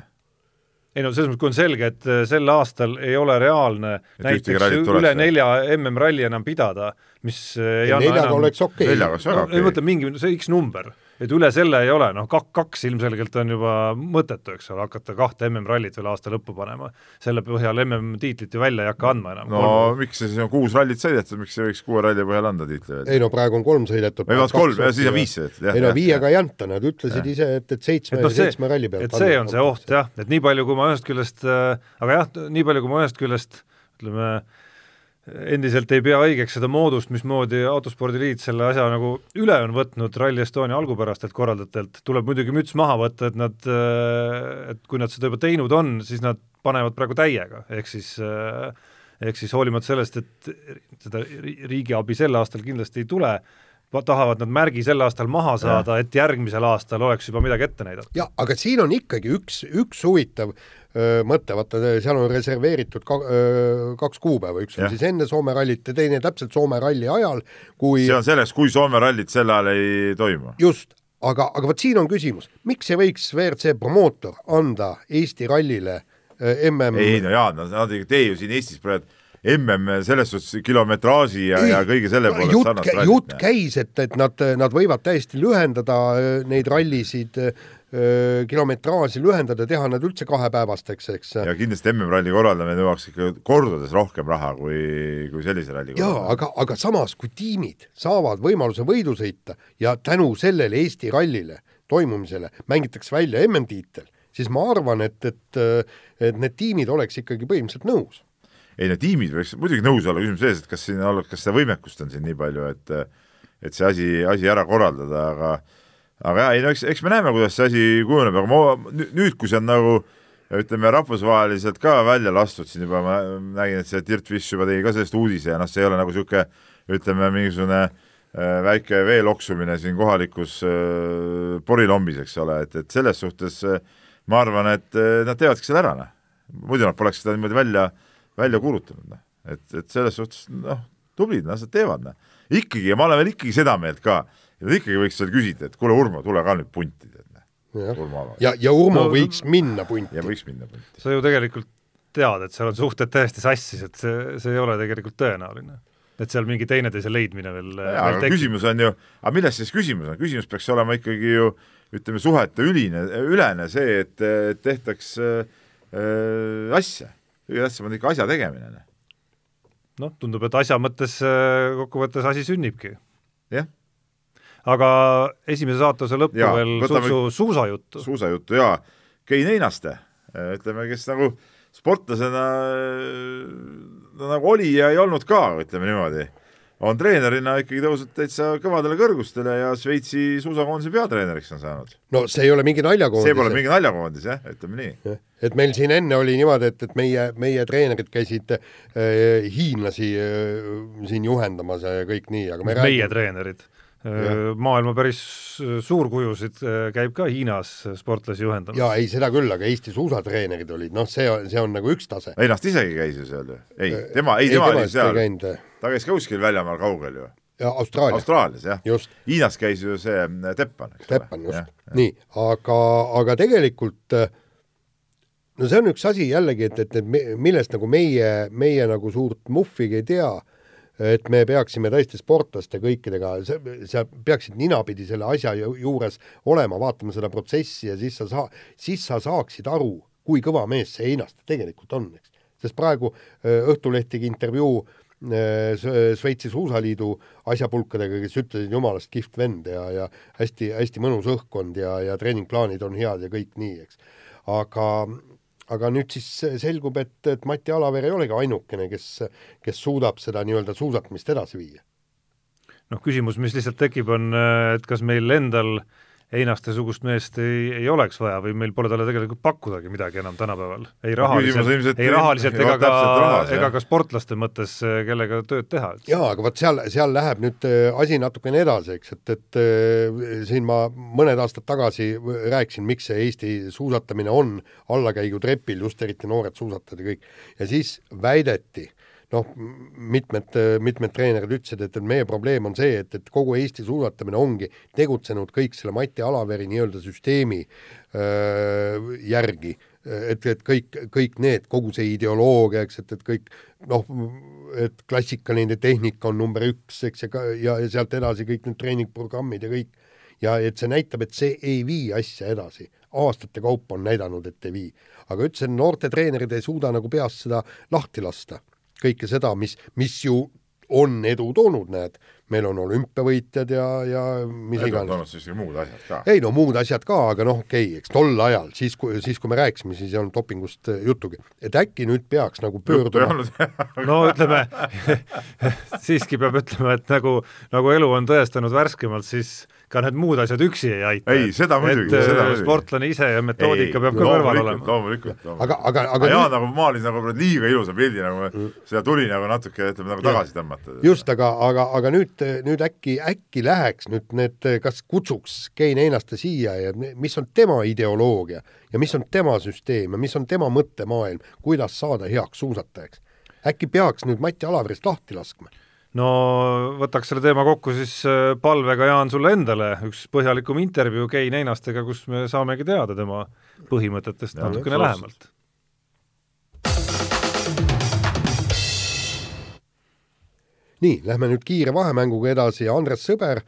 ei no selles mõttes, kui on selge, et äh, sel aastal ei ole reaalne et näiteks üle nelja MM-ralli enam pidada, mis äh, ei ja anna enam oleks okei. Okay.. neljaga oleks okei okay.. ei mõtle mingi, see X number et üle selle ei ole, noh kak-, kaks ilmselgelt on juba mõttetu, eks ole, hakata kahte MM-rallit veel aasta lõppu panema. selle põhjal MM-tiitlit ju välja ei hakka andma enam. no kolm. miks see siis on kuus rallit sõidetud, miks ei võiks kuue ralli põhjal anda tiitli veel? ei no praegu on kolm sõidetud. või vot kolm, siis on viis sõidetud, jah. ei no viiega ei anta, nad ütlesid ja. ise, et, et seitsme et no, see, seitsme ralli pealt et see on see oht jah, et nii palju, kui ma ühest küljest äh,, aga jah, nii palju, kui ma ühest küljest ütleme äh, endiselt ei pea õigeks seda moodust, mismoodi Autospordiliit selle asja nagu üle on võtnud Rally Estonia algupärastelt korraldajatelt, tuleb muidugi müts maha võtta, et nad, et kui nad seda juba teinud on, siis nad panevad praegu täiega, ehk siis ehk siis hoolimata sellest, et seda riigiabi sel aastal kindlasti ei tule, tahavad nad märgi sel aastal maha saada, et järgmisel aastal oleks juba midagi ette näidata. jah, aga siin on ikkagi üks, üks huvitav mõte, vaata seal on reserveeritud ka, öö, kaks kuupäeva, üks on ja. siis enne Soome rallit ja teine täpselt Soome ralli ajal, kui see on selleks, kui Soome rallit sel ajal ei toimu. just, aga, aga vot siin on küsimus, miks ei võiks WRC promootor anda Eesti rallile MM ei no Jaan, nad ei tee ju siin Eestis praegu mm selles suhtes kilometraaži ja, ja kõige selle poolest jutt, sarnast kä- jutt käis, et, et nad, nad võivad täiesti lühendada öö, neid rallisid, öö, kilometraaži lühendada, teha nad üldse kahepäevasteks, eks. ja kindlasti MM-ralli korraldamine nõuaks ikka kordades rohkem raha kui, kui sellise ralli jaa, aga, aga samas, kui tiimid saavad võimaluse võidu sõita ja tänu sellele Eesti rallile toimumisele mängitakse välja MM-tiitel, siis ma arvan, et, et, et need tiimid oleks ikkagi põhimõtteliselt nõus ei no tiimid võiks muidugi nõus olla, küsimus selles, et kas siin kas seda võimekust on siin nii palju, et et see asi, asi ära korraldada, aga aga jaa, ei no eks, eks me näeme, kuidas see asi kujuneb, aga ma nüüd, kui see on nagu ütleme, rahvusvaheliselt ka välja lastud siin juba, ma nägin, et see Dirt Fish juba tegi ka sellest uudise ja noh, see ei ole nagu niisugune ütleme, mingisugune äh, väike vee loksumine siin kohalikus äh, porilombis, eks ole, et, et selles suhtes äh, ma arvan, et äh, nad teevadki selle ära, noh. muidu nad poleks seda niimoodi välja välja kuulutanud, noh. et, et selles suhtes noh, tublid, las nad teevad, noh. ikkagi, ja ma olen veel ikkagi seda meelt ka, nad ikkagi võiks veel küsida, et kuule, Urmo, tule ka nüüd punti, tead, ja, ja, ja Urmo no, võiks minna punti. ja võiks minna punti. sa ju tegelikult tead, et seal on suhted täiesti sassis, et see, see ei ole tegelikult tõenäoline et seal mingi teineteise leidmine veel, veel tekib. küsimus on ju, aga milles siis küsimus on, küsimus peaks olema ikkagi ju ütleme, suhete üline, ülene see, et tehtaks äh, asja kõige tähtsam on ikka asja tegemine. noh, noh tundub, et asja mõttes äh, kokkuvõttes asi sünnibki. jah. Aga esimese saatuse lõppu ja, veel sutsu suusajuttu. suusajuttu jaa, Kein Einaste, äh, ütleme, kes nagu sportlasena no, nagu oli ja ei olnud ka, ütleme niimoodi on treenerina ikkagi tõusnud täitsa kõvadele kõrgustele ja Šveitsi suusakoondise peatreeneriks on saanud. no see ei ole mingi naljakoondis. see pole mingi naljakoondis jah, ütleme nii. et meil siin enne oli niimoodi, et, et meie, meie treenerid käisid äh, hiinlasi äh, siin juhendamas ja kõik nii, aga me meie räägime... treenerid maailma päris suurkujusid käib ka Hiinas sportlasi juhendamas. jaa, ei seda küll, aga Eesti suusatreenerid olid, noh, see on, see on nagu üks tase. Ennast isegi käis ju seal ju? ei, tema, ei, tema oli seal, ta käis ka kuskil väljamaal kaugel ju. ja Austraalia. Austraalias jah. Hiinas käis ju see Teppan, eks ole. Teppan, just. nii, aga, aga tegelikult no see on üks asi jällegi, et, et, et millest nagu meie, meie nagu suurt muhvigi ei tea et me peaksime tõesti sportlaste kõikidega, sa peaksid ninapidi selle asja juures olema, vaatama seda protsessi ja siis sa saa-, siis sa saaksid aru, kui kõva mees see Einaste tegelikult on, eks. sest praegu Õhtuleht tegi intervjuu Šveitsi suusaliidu asjapulkadega, kes ütlesid jumalast kihvt vend ja, ja hästi-hästi mõnus õhkkond ja, ja treeningplaanid on head ja kõik nii, eks. aga, aga nüüd siis selgub, et, et Mati Alaver ei olegi ainukene, kes, kes suudab seda nii-öelda suusatamist edasi viia. noh, küsimus, mis lihtsalt tekib, on, et kas meil endal äh, Einaste-sugust meest ei, ei oleks vaja või meil pole talle tegelikult pakkudagi midagi enam tänapäeval. ei rahaliselt, ei rahaliselt ega ka, ega ka sportlaste mõttes, kellega tööd teha. jaa, aga vot seal, seal läheb nüüd äh, asi natukene edasi, eks, et, et äh, siin ma mõned aastad tagasi rääkisin, miks see Eesti suusatamine on allakäigutrepil, just eriti noored suusatajad ja kõik, ja siis väideti noh, mitmed, mitmed treenerid ütlesid, et, meie probleem on see, et, et kogu Eesti suusatamine ongi tegutsenud kõik selle Mati Alaveri nii-öelda süsteemi öö, järgi. et, et kõik, kõik need, kogu see ideoloogia, eks, et, et kõik noh, et klassikaline tehnika on number üks, eks, ja, ja, ja sealt edasi kõik need treeningprogrammid ja kõik, ja et see näitab, et see ei vii asja edasi. aastate kaupa on näidanud, et ei vii. aga ütlesin, noorte treenerid ei suuda nagu peast seda lahti lasta kõike seda, mis, mis ju on edu toonud, näed, meil on olümpiavõitjad ja, ja mis iganes. toonud siis muud asjad ka. ei no muud asjad ka, aga noh, okei okay,, eks tol ajal, siis kui, siis kui me rääkisime, siis ei olnud dopingust äh, juttugi. et äkki nüüd peaks nagu pöörduma no ütleme siiski peab ütlema, et nagu, nagu elu on tõestanud värskemalt, siis ka need muud asjad üksi ei aita. ei, seda muidugi, seda äh, muidugi. sportlane ise ja metoodika ei, peab ka kõrval olema. loomulikult, loomulikult. aga, aga, aga Jaan nüüd... nagu maalis nagu liiga ilusa pildi, nagu mm. seda tuli nagu natuke, ütleme nagu tagasi tõmmata. just, aga, aga, aga nüüd, nüüd äkki, äkki läheks nüüd need, kas kutsuks Kein Einaste siia ja mis on tema ideoloogia ja mis on tema süsteem ja mis on tema mõttemaailm, kuidas saada heaks suusatajaks. äkki peaks nüüd Mati Alavrist lahti laskma no võtaks selle teema kokku siis äh, palvega, Jaan, sulle endale üks põhjalikum intervjuu Kein Einastega, kus me saamegi teada tema põhimõtetest ja, natukene lähemalt. nii, lähme nüüd kiire vahemänguga edasi Andres Sõber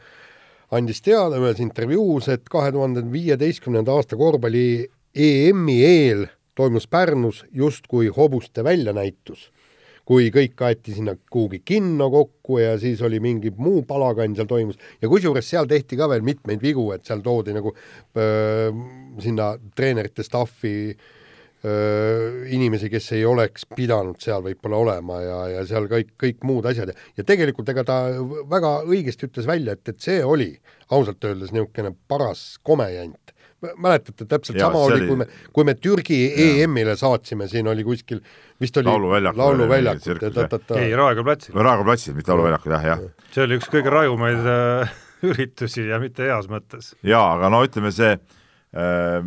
andis teada ühes intervjuus, et kahe tuhande viieteistkümnenda aasta korvpalli EM-i eel toimus Pärnus justkui hobuste väljanäitus kui kõik aeti sinna kuhugi kinno kokku ja siis oli mingi muu palagann seal toimus. Ja kusjuures seal tehti ka veel mitmeid vigu, et seal toodi nagu öö, sinna treenerite staffi öö, inimesi, kes ei oleks pidanud seal võib-olla olema ja, ja seal kõik, kõik muud asjad. Ja, ja tegelikult ega ta väga õigesti ütles välja, et, et see oli ausalt öeldes niisugune paras komejant mäletate, täpselt ja, sama oli, kui me, kui me Türgi EM-ile saatsime, siin oli kuskil, vist oli lauluväljakul, lauluväljakul, ei, Raekoja platsil. Raekoja platsil, mitte lauluväljakul, jah, jah. see oli üks kõige rajumaid äh, üritusi ja mitte heas mõttes. jaa, aga no ütleme, see äh,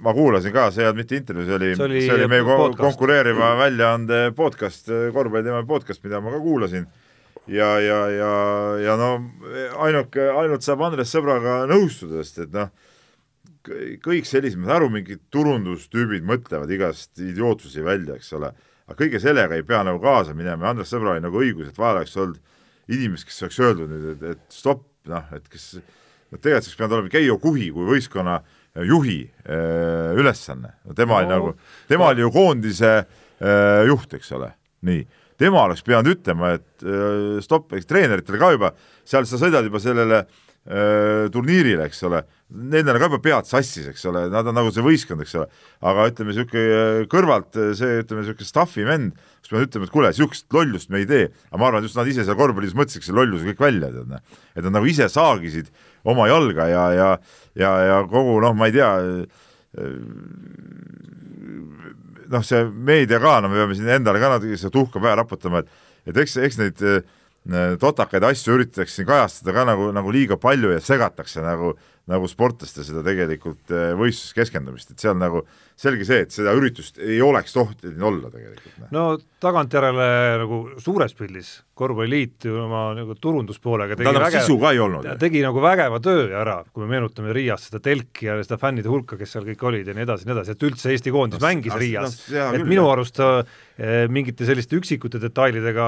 ma kuulasin ka, see ei olnud mitte intervjuu, see oli, see oli, see oli meie podcast. konkureeriva väljaande podcast, korvpalliteema podcast, mida ma ka kuulasin ja, ja, ja, ja no ainuke, ainult saab Andres sõbraga nõustuda, sest et noh, kõik sellised, ma saan aru, mingid turundustüübid mõtlevad igast idiootsusi välja, eks ole, aga kõige sellega ei pea nagu kaasa minema. Ja Andres Sõbral oli nagu õigus, et vahel oleks olnud inimest, kes oleks öeldud nüüd, et, et stopp, noh, et kes, no tegelikult oleks pidanud olema Keijo Kuhi kui võistkonna juhi äh, ülesanne, tema oli nagu, tema oli ju koondise äh, juht, eks ole, nii. Tema oleks pidanud ütlema, et äh, stopp, eks treeneritele ka juba, seal sa sõidad juba sellele äh, turniirile, eks ole, nendel on ka juba pead sassis, eks ole, nad on nagu see võistkond, eks ole, aga ütleme, niisugune kõrvalt see, ütleme, niisugune staff'i vend, kes peab ütlema, et kuule, niisugust lollust me ei tee, aga ma arvan, et just nad ise seal korvpallis mõtlesidki selle lolluse kõik välja, tead, noh. et nad nagu ise saagisid oma jalga ja, ja, ja, ja kogu noh, ma ei tea, noh, see meedia ka, no me peame siin endale ka natuke seda tuhka pähe raputama, et et eks, eks neid totakaid asju üritatakse kajastada ka nagu, nagu liiga palju ja segatakse nagu äh, nagu sportlaste seda tegelikult eh, võistluses keskendumist, et seal nagu selge see, et seda üritust ei oleks tohtinud olla tegelikult. Noh. no tagantjärele nagu suures pildis korvpalliliit ju oma nagu turunduspoolega tegi tähendab, sisu ka ei olnud. tegi nagu vägeva töö ära, kui me meenutame Riias seda telki ja seda fännide hulka, kes seal kõik olid ja nii edasi, nii edasi, et üldse Eesti koondis no, mängis no, Riias no,, et küll, minu arust eh, mingite selliste üksikute detailidega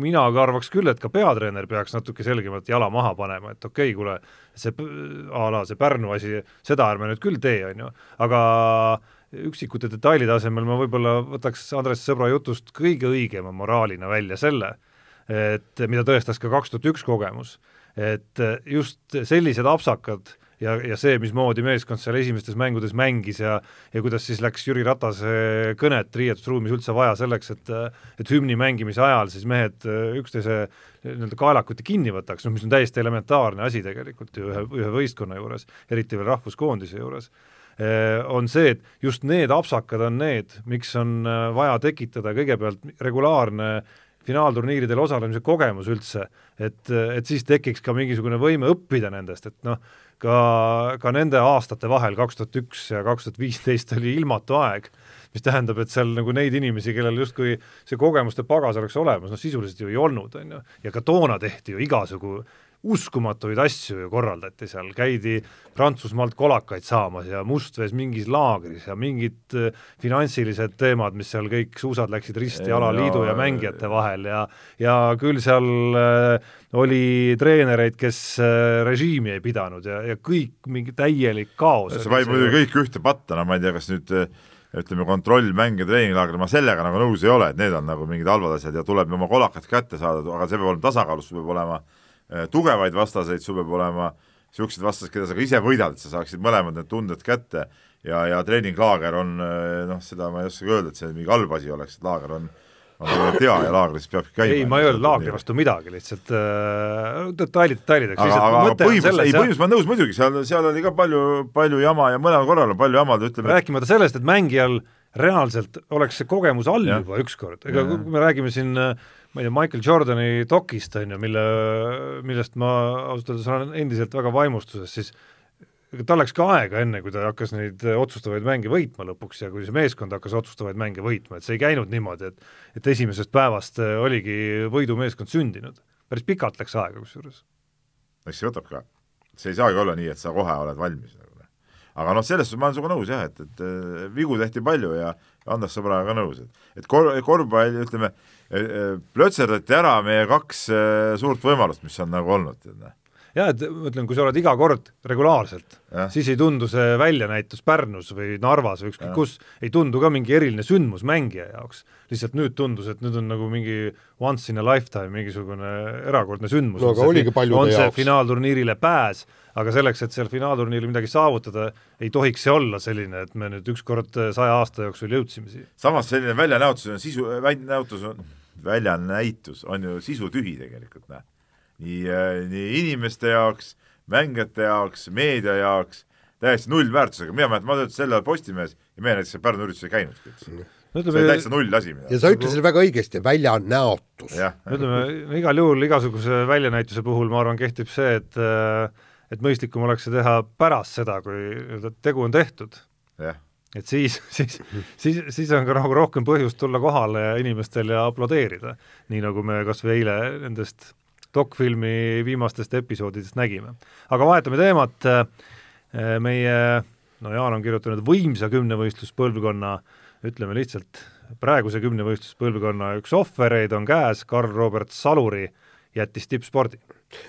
mina ka arvaks küll, et ka peatreener peaks natuke selgemalt jala maha panema, et okei okay,, kuule, see a la see Pärnu asi, seda ärme nüüd küll tee, on ju, aga üksikute detailide asemel ma võib-olla võtaks Andres Sõbra jutust kõige õigema moraalina välja selle, et mida tõestas ka kaks tuhat üks kogemus, et just sellised apsakad ja, ja see, mismoodi meeskond seal esimestes mängudes mängis ja ja kuidas siis läks Jüri Ratase kõnet riietusruumis üldse vaja selleks, et et hümni mängimise ajal siis mehed üksteise nii-öelda kaelakuti kinni võtaks, noh mis on täiesti elementaarne asi tegelikult ju ühe, ühe võistkonna juures, eriti veel rahvuskoondise juures. Äh, on see, et just need apsakad on need, miks on äh, vaja tekitada kõigepealt regulaarne finaalturniiridel osalemise kogemus üldse, et, et siis tekiks ka mingisugune võime õppida nendest, et noh, ka, ka nende aastate vahel, kaks tuhat üks ja kaks tuhat viisteist oli ilmatu aeg, mis tähendab, et seal nagu neid inimesi, kellel justkui see kogemuste pagas oleks olemas, noh sisuliselt ju ei olnud, on ju, ja ka toona tehti ju igasugu uskumatuid asju ju korraldati seal, käidi Prantsusmaalt kolakaid saamas ja Mustvees mingis laagris ja mingid äh, finantsilised teemad, mis seal kõik suusad läksid risti alaliidu ja mängijate vahel ja ja küll seal äh, oli treenereid, kes äh, režiimi ei pidanud ja, ja kõik mingi täielik kaos. see paneb muidugi kõik ühte patta, no ma ei tea, kas nüüd ütleme, kontrollmäng ja treeninglaagri, ma sellega nagu nõus ei ole, et need on nagu mingid halvad asjad ja tuleb oma kolakad kätte saada, aga see peab olema tasakaalus, peab olema Äh, tugevaid vastaseid, sul peab olema niisugused vastased, keda sa ka ise võidad, et sa saaksid mõlemad need tunded kätte ja, ja treeninglaager on äh, noh, seda ma ei oskagi öelda, et see mingi halb asi oleks, et laager on on tegelikult hea ja laagris peabki käima. ei, ma ei öelnud laagri vastu midagi, lihtsalt äh, detailid detailideks. aga, aga, põhimõtteliselt, ei põhimõtteliselt ma olen nõus muidugi, seal, seal oli ka palju, palju jama ja mõlemal korral on palju jama, ütleme rääkimata sellest, et mängijal reaalselt oleks see kogemus all ja. juba ükskord, ega kui me räägime siin äh, ma ei tea, Michael Jordani dokist, on ju, mille, millest ma ausalt öeldes olen endiselt väga vaimustuses, siis ega tal läks ka aega, enne kui ta hakkas neid otsustavaid mänge võitma lõpuks ja kui see meeskond hakkas otsustavaid mänge võitma, et see ei käinud niimoodi, et et esimesest päevast oligi võidumeeskond sündinud. päris pikalt läks aega kusjuures. eks see võtab ka. see ei saagi olla nii, et sa kohe oled valmis aga noh, selles suhtes ma olen sinuga nõus jah, et, et äh, vigu tehti palju ja Andres Sõbraga nõus, et, et kor-, korvpall, ütleme, plötserdati ära meie kaks suurt võimalust, mis on nagu olnud, jah, et ma ütlen, kui sa oled iga kord regulaarselt, siis ei tundu see väljanäitus Pärnus või Narvas või ükskõik kus, ei tundu ka mingi eriline sündmus mängija jaoks. lihtsalt nüüd tundus, et nüüd on nagu mingi once in a lifetime mingisugune erakordne sündmus. no paljude jaoks. on see finaalturniirile pääs, aga selleks, et seal finaalturniiril midagi saavutada, ei tohiks see olla selline, et me nüüd ükskord saja aasta jooksul jõudsime siia. samas selline väljanäotus on sisu, väljanäotus on, väljanäitus on ju sisutühi tegelikult, näe nii, äh, nii inimeste jaoks, mängijate jaoks, meedia jaoks, täiesti nullväärtusega, mina mäletan, ma töötasin sel ajal Postimehes ja meie näiteks Pärnu üritusel ei käinudki üldse no,. see oli täitsa null asi. ja sa ütlesid väga õigesti, väljanäotus. ütleme, igal juhul igasuguse väljanäituse puhul ma arvan, kehtib see, et et mõistlikum oleks see teha pärast seda, kui tegu on tehtud. et siis, siis, siis, siis on ka nagu rohkem põhjust tulla kohale ja inimestel ja aplodeerida, nii nagu me kas või eile nendest dokfilmi viimastest episoodidest nägime. aga vahetame teemat, äh, meie, no Jaan on kirjutanud võimsa kümnevõistluspõlvkonna, ütleme lihtsalt, praeguse kümnevõistluspõlvkonna üks ohvereid on käes, Karl-Robert Saluri jättis tippspordi.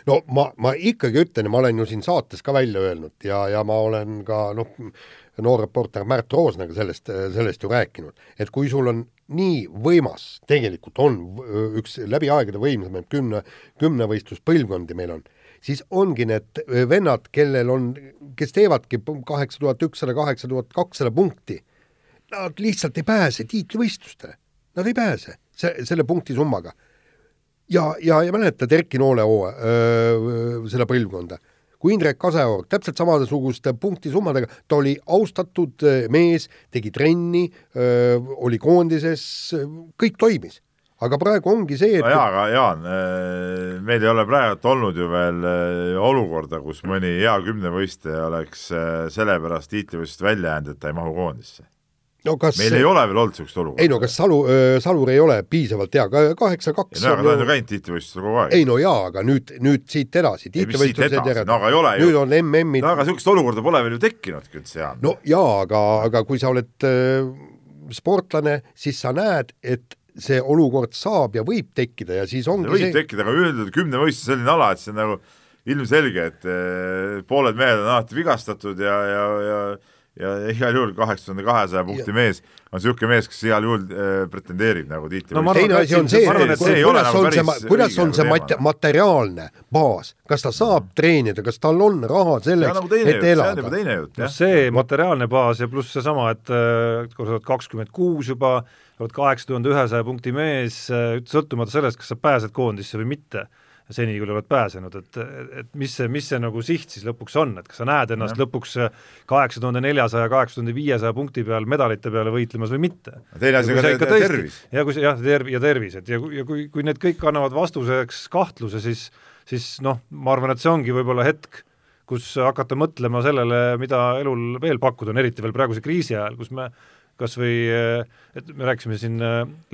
No ma, ma ikkagi ütlen ja ma olen ju siin saates ka välja öelnud ja, ja ma olen ka noh, noor reporter Märt Roosnaga sellest, sellest ju rääkinud, et kui sul on nii võimas, tegelikult on üks läbi aegade võimsamaid kümne, kümnevõistluspõlvkondi meil on, siis ongi need vennad, kellel on, kes teevadki kaheksa tuhat ükssada, kaheksa tuhat kakssada punkti, nad lihtsalt ei pääse tiitlivõistlustele. Nad ei pääse se-, selle punktisummaga. ja, ja, ja mäletad Erki Noole hooa, seda põlvkonda kui Indrek Kaseorg, täpselt samasuguste punktisummadega, ta oli austatud äh, mees, tegi trenni, äh, oli koondises, kõik toimis. Aga praegu ongi see, et no jaa, aga Jaan, äh, meil ei ole praegu olnud ju veel olukorda, kus mõni hea kümnevõistleja oleks sellepärast tiitlivõistlust välja jäänud, et ta ei mahu koondisse no kas meil ei ole veel olnud niisugust olukorda. ei no kas Salu, Salur ei ole piisavalt hea, kaheksa-kaks no aga ta on ju käinud tiitlivõistlustel kogu aeg. ei no jaa, aga nüüd, nüüd siit edasi, tiitlivõistlused järjed no ei ole ju. nüüd on MM-id no aga niisugust olukorda pole veel ju tekkinudki üldse, Jaan. no jaa, aga, aga kui sa oled äh, sportlane, siis sa näed, et see olukord saab ja võib tekkida ja siis ongi see võib see... tekkida, aga öeldud kümnevõistlus selline ala, et see on nagu ilmselge, et äh, pooled mehed on alati vigastatud ja, ja, ja ja igal juhul kaheksa tuhande kahesaja punkti mees on niisugune mees, kes igal juhul äh, pretendeerib nagu tiitli no, teine asi on see, kuidas nagu on see, kuidas on see mat-, materiaalne baas, kas ta saab treenida, kas tal on raha selleks, nagu et elada? see on no see materiaalne baas ja pluss seesama, et äh, kui sa oled kakskümmend kuus juba, oled kaheksa tuhande ühesaja punkti mees, äh, sõltumata sellest, kas sa pääsed koondisse või mitte seni, kui oled pääsenud, et, et mis see, mis see nagu siht siis lõpuks on, et kas sa näed ennast ja. lõpuks kaheksa tuhande neljasaja, kaheksa tuhande viiesaja punkti peal medalite peale võitlemas või mitte? teine asi on ka tervis. ja kui see jah, terv- ja tervis, et ja ja kui, kui need kõik annavad vastuseks kahtluse, siis siis noh, ma arvan, et see ongi võib-olla hetk, kus hakata mõtlema sellele, mida elul veel pakkuda on, eriti veel praeguse kriisi ajal, kus me kas või, et me rääkisime siin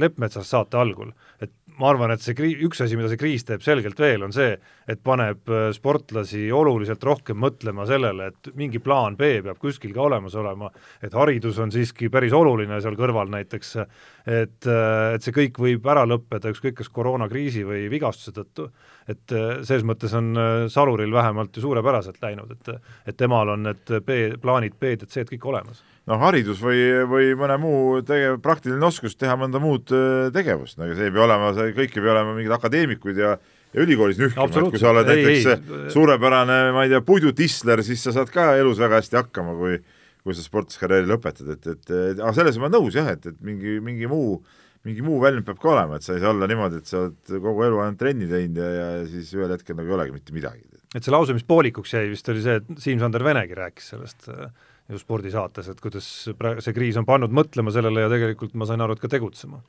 Leppmetsast saate algul, et ma arvan, et see krii-, üks asi, mida see kriis teeb selgelt veel, on see, et paneb äh, sportlasi oluliselt rohkem mõtlema sellele, et mingi plaan B peab kuskil ka olemas olema, et haridus on siiski päris oluline seal kõrval näiteks, et, äh, et see kõik võib ära lõppeda ükskõik kas koroonakriisi või vigastuse tõttu, et äh, selles mõttes on Saluril vähemalt ju suurepäraselt läinud, et et temal on need B, plaanid B-d ja C-d kõik olemas noh, haridus või, või mõne muu tegev, praktiline oskus teha mõnda muud äh, tegevust, aga see ei pea olema, see kõik ei pea olema mingid akadeemikud ja ja ülikoolis nühkima, et kui sa oled ei, näiteks ei, suurepärane, ma ei tea, puidutisler, siis sa saad ka elus väga hästi hakkama, kui kui sa sportlaskarjääri lõpetad, et, et, et aga selles ma nõus jah, et, et mingi, mingi muu mingi muu väljund peab ka olema, et sa ei saa olla niimoodi, et sa oled kogu elu ainult trenni teinud ja, ja siis ühel hetkel nagu ei olegi mitte midagi. et see lause, mis poolikuks jäi, vist oli see, et Siim-Sander Venegi rääkis sellest äh, ju spordisaates, et kuidas praegu see kriis on pannud mõtlema sellele ja tegelikult ma sain aru, et ka tegutsema.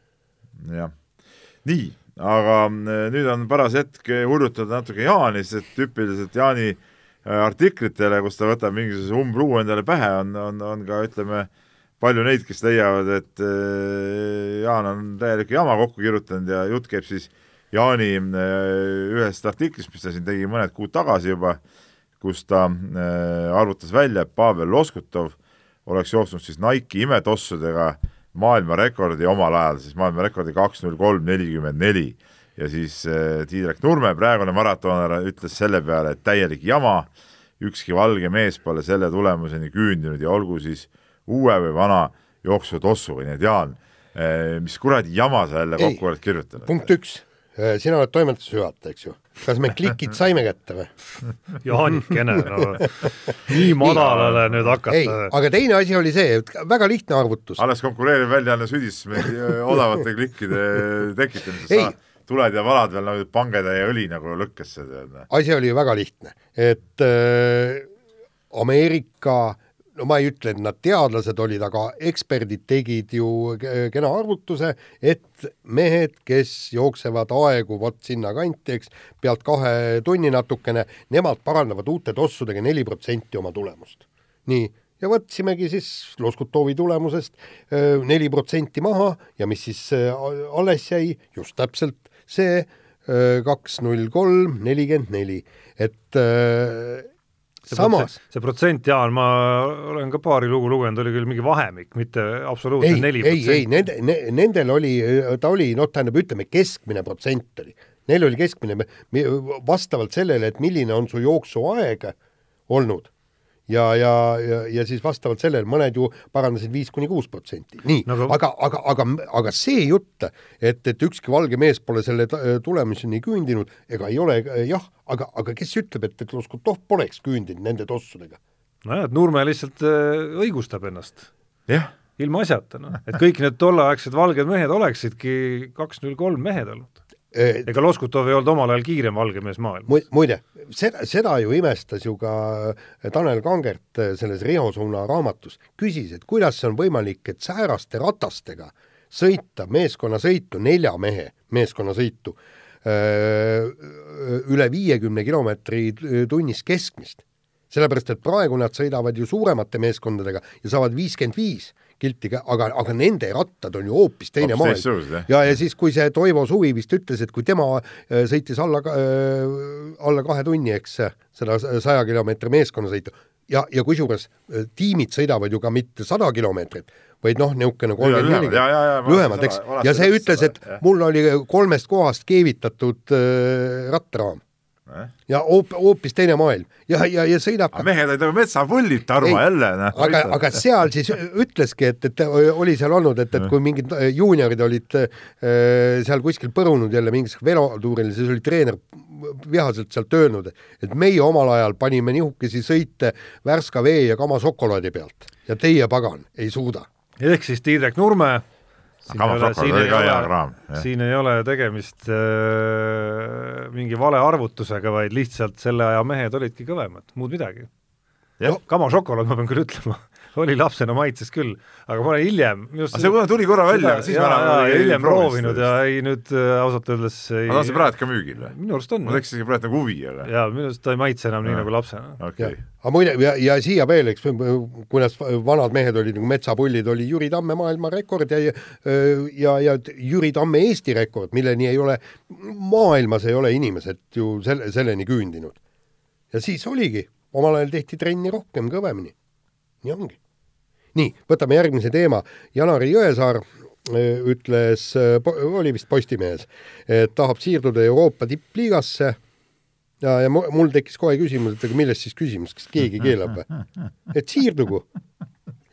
jah, nii, aga äh, nüüd on paras hetk hurjutada natuke Jaani, sest tüüpiliselt Jaani äh, artiklitele, kus ta võtab mingisuguse umbluu endale pähe, on, on, on ka ütleme, palju neid, kes leiavad, et äh, Jaan on täieliku jama kokku kirjutanud ja jutt käib siis Jaani ühest artiklist, mis ta siin tegi mõned kuud tagasi juba, kus ta äh, arvutas välja, et Pavel Loskutov oleks jooksnud siis Nike'i imetossudega maailmarekordi omal ajal, siis maailmarekordi kaks null kolm nelikümmend neli. Ja siis äh, Tiidrek Nurme, praegune maratoner, ütles selle peale, et täielik jama, ükski valge mees pole selle tulemuseni küündinud ja olgu siis uue või vana jooksutossuga, nii et Jaan, äh, mis kuradi jama sa jälle kokku oled kirjutanud? punkt üks, sina oled toimetuse juhataja, eks ju kas me klikid saime kätte või? Jaanikene, no nii madalale nüüd hakata. ei, aga teine asi oli see, et väga lihtne arvutus. alles konkureeriv väljaanne südis odavate klikkide tekitamises. tuled ja valad veel nagu pangetäie õli nagu lõkkesse. asi oli ju väga lihtne, et äh, Ameerika äh, no ma ei ütle, et nad teadlased olid, aga eksperdid tegid ju kena arvutuse, et mehed, kes jooksevad aegu vot sinnakanti, eks, pealt kahe tunni natukene, nemad parandavad uute tossudega neli protsenti oma tulemust. nii, ja võtsimegi siis Loskutovi tulemusest neli protsenti maha ja mis siis alles jäi, just täpselt see kaks null kolm nelikümmend neli, et samas see protsent, Jaan, ma olen ka paari lugu lugenud, oli küll mingi vahemik, mitte absoluutselt neli protsenti. ei, ei, nende ne,, nendel oli, ta oli, noh, tähendab, ütleme, keskmine protsent oli. Neil oli keskmine, vastavalt sellele, et milline on su jooksuaeg olnud ja, ja, ja, ja siis vastavalt sellele mõned ju parandasid viis kuni kuus protsenti. nii no,, aga, aga, aga, aga see jutt, et, et ükski valge mees pole selle tulemuseni küündinud, ega ei ole jah, aga, aga kes ütleb, et, et Loskutov poleks küündinud nende tossudega? nojah, et Nurme lihtsalt äh, õigustab ennast. jah ilma asjata, noh, et kõik need tolleaegsed valged mehed oleksidki kaks null kolm mehed olnud ega Loskutov ei olnud omal ajal kiirem valge mees maailmas. muide, seda, seda ju imestas ju ka äh, Tanel Kangert äh, selles Riho Suuna raamatus, küsis, et kuidas see on võimalik, et sääraste ratastega sõita meeskonnasõitu, nelja mehe meeskonnasõitu, äh, üle viiekümne kilomeetri tunnis keskmist. sellepärast, et praegu nad sõidavad ju suuremate meeskondadega ja saavad viiskümmend viis kilti, aga, aga nende rattad on ju hoopis teine maailm. ja, ja siis, kui see Toivo Suvi vist ütles, et kui tema äh, sõitis alla äh,, alla kahe tunni, eks, seda saja kilomeetri meeskonnasõitu, ja, ja kusjuures äh, tiimid sõidavad ju ka mitte sada kilomeetrit, vaid noh, niisugune kolmkümmend, nelikümmend, lühemad, eks, ja see ütles, et mul oli kolmest kohast keevitatud äh, rattraam ja hoop-, hoopis teine maailm. Ja, ja, ja sõidab aga mehed olid nagu metsapullid, Tarmo jälle, noh. aga, aga seal siis ütleski, et, et oli seal olnud, et, et kui mingid äh, juuniorid olid äh, seal kuskil põrunud jälle mingisugusel velotuuril, siis oli treener vihaselt sealt öelnud, et meie omal ajal panime nihukesi sõite värska vee ja kama šokolaadi pealt. Ja teie, pagan, ei suuda. ehk siis Tiidrek Nurme siin ei ole, tegemist äh, mingi valearvutusega, vaid lihtsalt selle aja mehed olidki kõvemad, muud midagi. Kama šokolaad, ma pean küll ütlema oli lapsena maitses küll, aga ma olen hiljem just see tuli korra välja, siis ja, ja, ja hiljem proovinud ja ei nüüd äh, ausalt öeldes ei aga on see praegu ka müügil või? minu arust on. mul tekkis isegi praegu nagu huvi jälle. jaa, minu arust ta ei maitse enam ja. nii nagu lapsena. okei okay.. aga muide, ja, ja siia veel, eks, kuidas vanad mehed olid nagu metsapullid, oli Jüri Tamme maailmarekord ja ja, ja Jüri Tamme Eesti rekord, milleni ei ole, maailmas ei ole inimesed ju selle, selleni küündinud. ja siis oligi, omal ajal tehti trenni rohkem, kõvemini. nii ongi nii, võtame järgmise teema. Janari Jõesaar äh, ütles, äh, oli vist Postimehes, et tahab siirduda Euroopa tippliigasse ja, ja mul tekkis kohe küsimus, et aga milles siis küsimus, kas keegi keelab või? et siirdugu,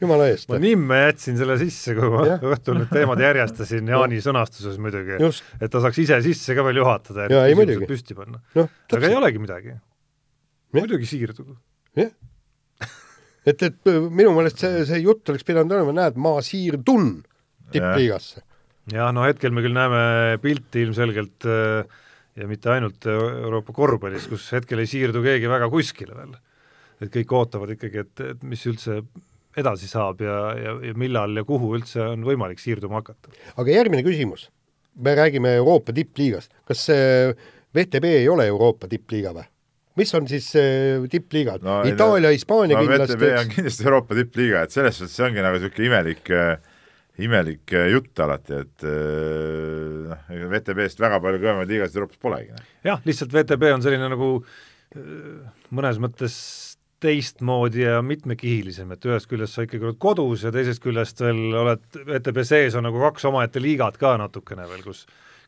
jumala eest. ma nimme jätsin selle sisse, kui ma õhtul need teemad järjestasin Jaani sõnastuses muidugi, et ta saaks ise sisse ka veel juhatada ja küsimused püsti panna no,. aga ei olegi midagi. muidugi siirdugu. jah et, et minu meelest see, see jutt oleks pidanud olema, näed, ma siirdun tippliigasse. jah, no hetkel me küll näeme pilti ilmselgelt äh, ja mitte ainult Euroopa korvpallis, kus hetkel ei siirdu keegi väga kuskile veel. et kõik ootavad ikkagi, et, et mis üldse edasi saab ja, ja, ja millal ja kuhu üldse on võimalik siirduma hakata. aga järgmine küsimus, me räägime Euroopa tippliigast, kas see VTB ei ole Euroopa tippliiga või? Mis on siis äh, tippliigad no,? Itaalia, Hispaania no, kindlasti. VTB on kindlasti Euroopa tippliiga, et selles suhtes see ongi nagu niisugune imelik äh, imelik äh, jutt alati, et noh, ega VTB-st väga palju kõvemaid liigasid Euroopas polegi. Noh. jah, lihtsalt VTB on selline nagu mõnes mõttes teistmoodi ja mitmekihilisem, et ühest küljest sa ikkagi oled kodus ja teisest küljest veel oled, VTB sees on nagu kaks omaette liigat ka natukene veel, kus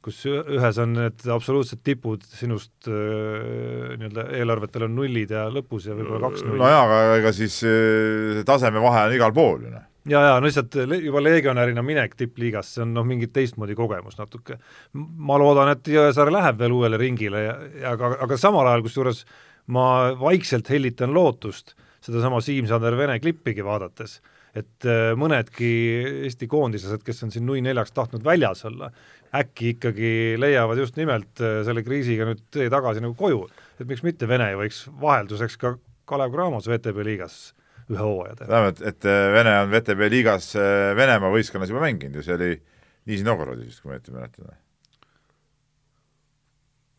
kus ühes on need absoluutsed tipud sinust äh, nii-öelda eelarvetel on nullid ja lõpus ja võib-olla kaks nulli. no jaa, aga ega siis äh, tasemevahe on igal pool ju noh ja, ja no lihtsalt juba legionärina minek tippliigasse on noh, mingi teistmoodi kogemus natuke. ma loodan, et Jõesaar läheb veel uuele ringile ja, ja aga, aga samal ajal, kusjuures ma vaikselt hellitan lootust sedasama Siim-Sander Vene klippigi vaadates, et äh, mõnedki Eesti koondislased, kes on siin nui neljaks tahtnud väljas olla, äkki ikkagi leiavad just nimelt äh, selle kriisiga nüüd tee tagasi nagu koju. et miks mitte Vene ei võiks vahelduseks ka Kalev Cramos VTB liigas ühe hooaja teha. tähendab, et, et äh, Vene on VTB liigas Venemaa võistkonnas juba mänginud ja see oli Niisi Novgorodis, kui ma õieti mäletan.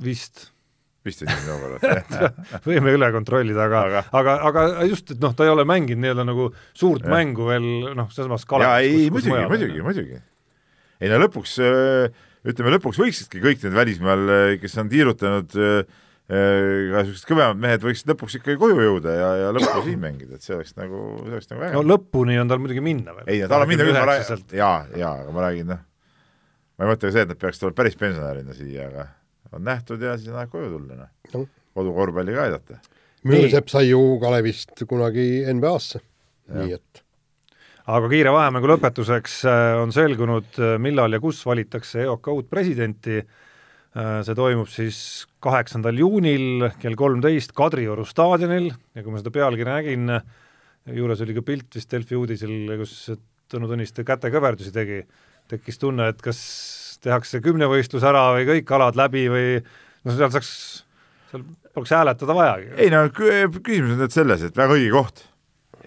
vist vist oli Niisi Novgorod võime üle kontrollida, aga, aga, aga, aga just, et noh, ta ei ole mänginud nii-öelda nagu suurt ja. mängu veel noh, selles mõttes Kalevas. jaa, ei muidugi, muidugi, muidugi. Ei no lõpuks, ütleme lõpuks võiksidki kõik need välismaal, kes on tiirutanud ka niisugused kõvemad mehed võiksid lõpuks ikkagi koju jõuda ja, ja lõppu siin mängida, et see oleks nagu, see oleks nagu äge. no lõpuni on tal muidugi minna veel. ei, tal on minna küll, ma räägin, jaa, jaa, aga ma räägin, noh, ma ei mõtle ka see, et nad peaks tulema päris pensionärina siia, aga on nähtud ja siis on aeg koju tulla, noh no.. kodukorvpalli ka aidata. Müürsepp sai ju Kalevist kunagi NBA-sse, nii et aga kiire vahemängu lõpetuseks äh, on selgunud, äh, millal ja kus valitakse EOK uut presidenti, äh, see toimub siis kaheksandal juunil kell kolmteist Kadrioru staadionil ja kui ma seda pealkirja nägin, juures oli ka pilt vist Delfi uudisel, kus Tõnu Tõniste kätekõverdusi tegi, tekkis tunne, et kas tehakse kümnevõistlus ära või kõik alad läbi või noh, seal saaks, seal poleks hääletada vajagi. ei no küsimus on nüüd selles, et väga õige koht.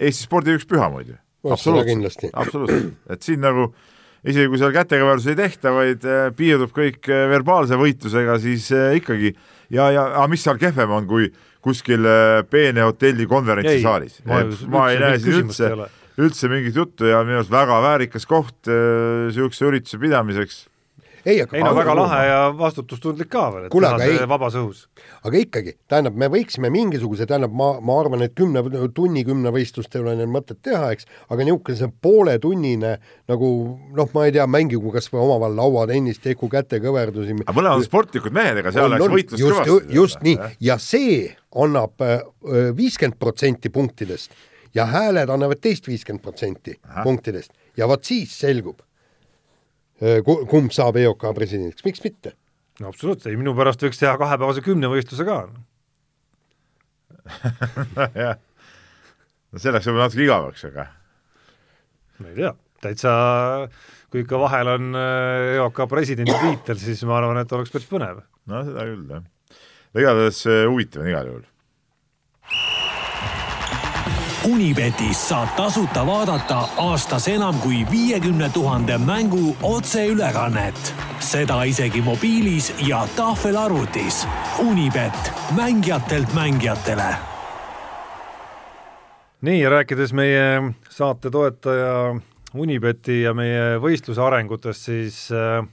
Eesti spordi üks püha muidu. Absoluutselt, absoluutselt, et siin nagu isegi kui seal kätekõverdusi ei tehta, vaid äh, piirdub kõik äh, verbaalse võitlusega, siis äh, ikkagi. Ja, ja aga mis seal kehvem on, kui kuskil peene hotelli konverentsisaalis. ma, ma ei näe siin üldse, üldse mingit juttu ja minu arust väga väärikas koht niisuguse ürituse pidamiseks ei, aga ei no väga lahe ja vastutustundlik ka veel, et Kule, teha see ei, vabas õhus. aga ikkagi, tähendab, me võiksime mingisuguse, tähendab, ma, ma arvan, et kümne tunni kümnevõistlust ei ole neil mõtet teha, eks, aga niisugune pooletunnine nagu noh, ma ei tea, mängigu kas või omavahel lauatennist, tehku kätekõverdusi. aga mõlemad on sportlikud mehed, ega seal oleks võitlust just, kõvasti. just nii, ja see annab äh, viiskümmend protsenti punktidest. Ja hääled annavad teist viiskümmend protsenti punktidest. Ja vot siis selgub Äh, kumb saab EOK presidendiks, miks mitte? no absoluutselt, ei minu pärast võiks teha kahepäevase kümnevõistluse ka jah, no see läks võib-olla natuke igavaks, aga ma ei tea, täitsa kui ikka vahel on äh, EOK presidendi tiitel, siis ma arvan, et oleks päris põnev. no seda küll, jah. igatahes äh, huvitav on igal juhul Unibetis saab tasuta vaadata aastas enam kui viiekümne tuhande mängu otseülekannet. seda isegi mobiilis ja tahvelarvutis. Unibet, mängijatelt mängijatele. nii, rääkides meie saate toetaja Unibeti ja meie võistluse arengutest, siis äh,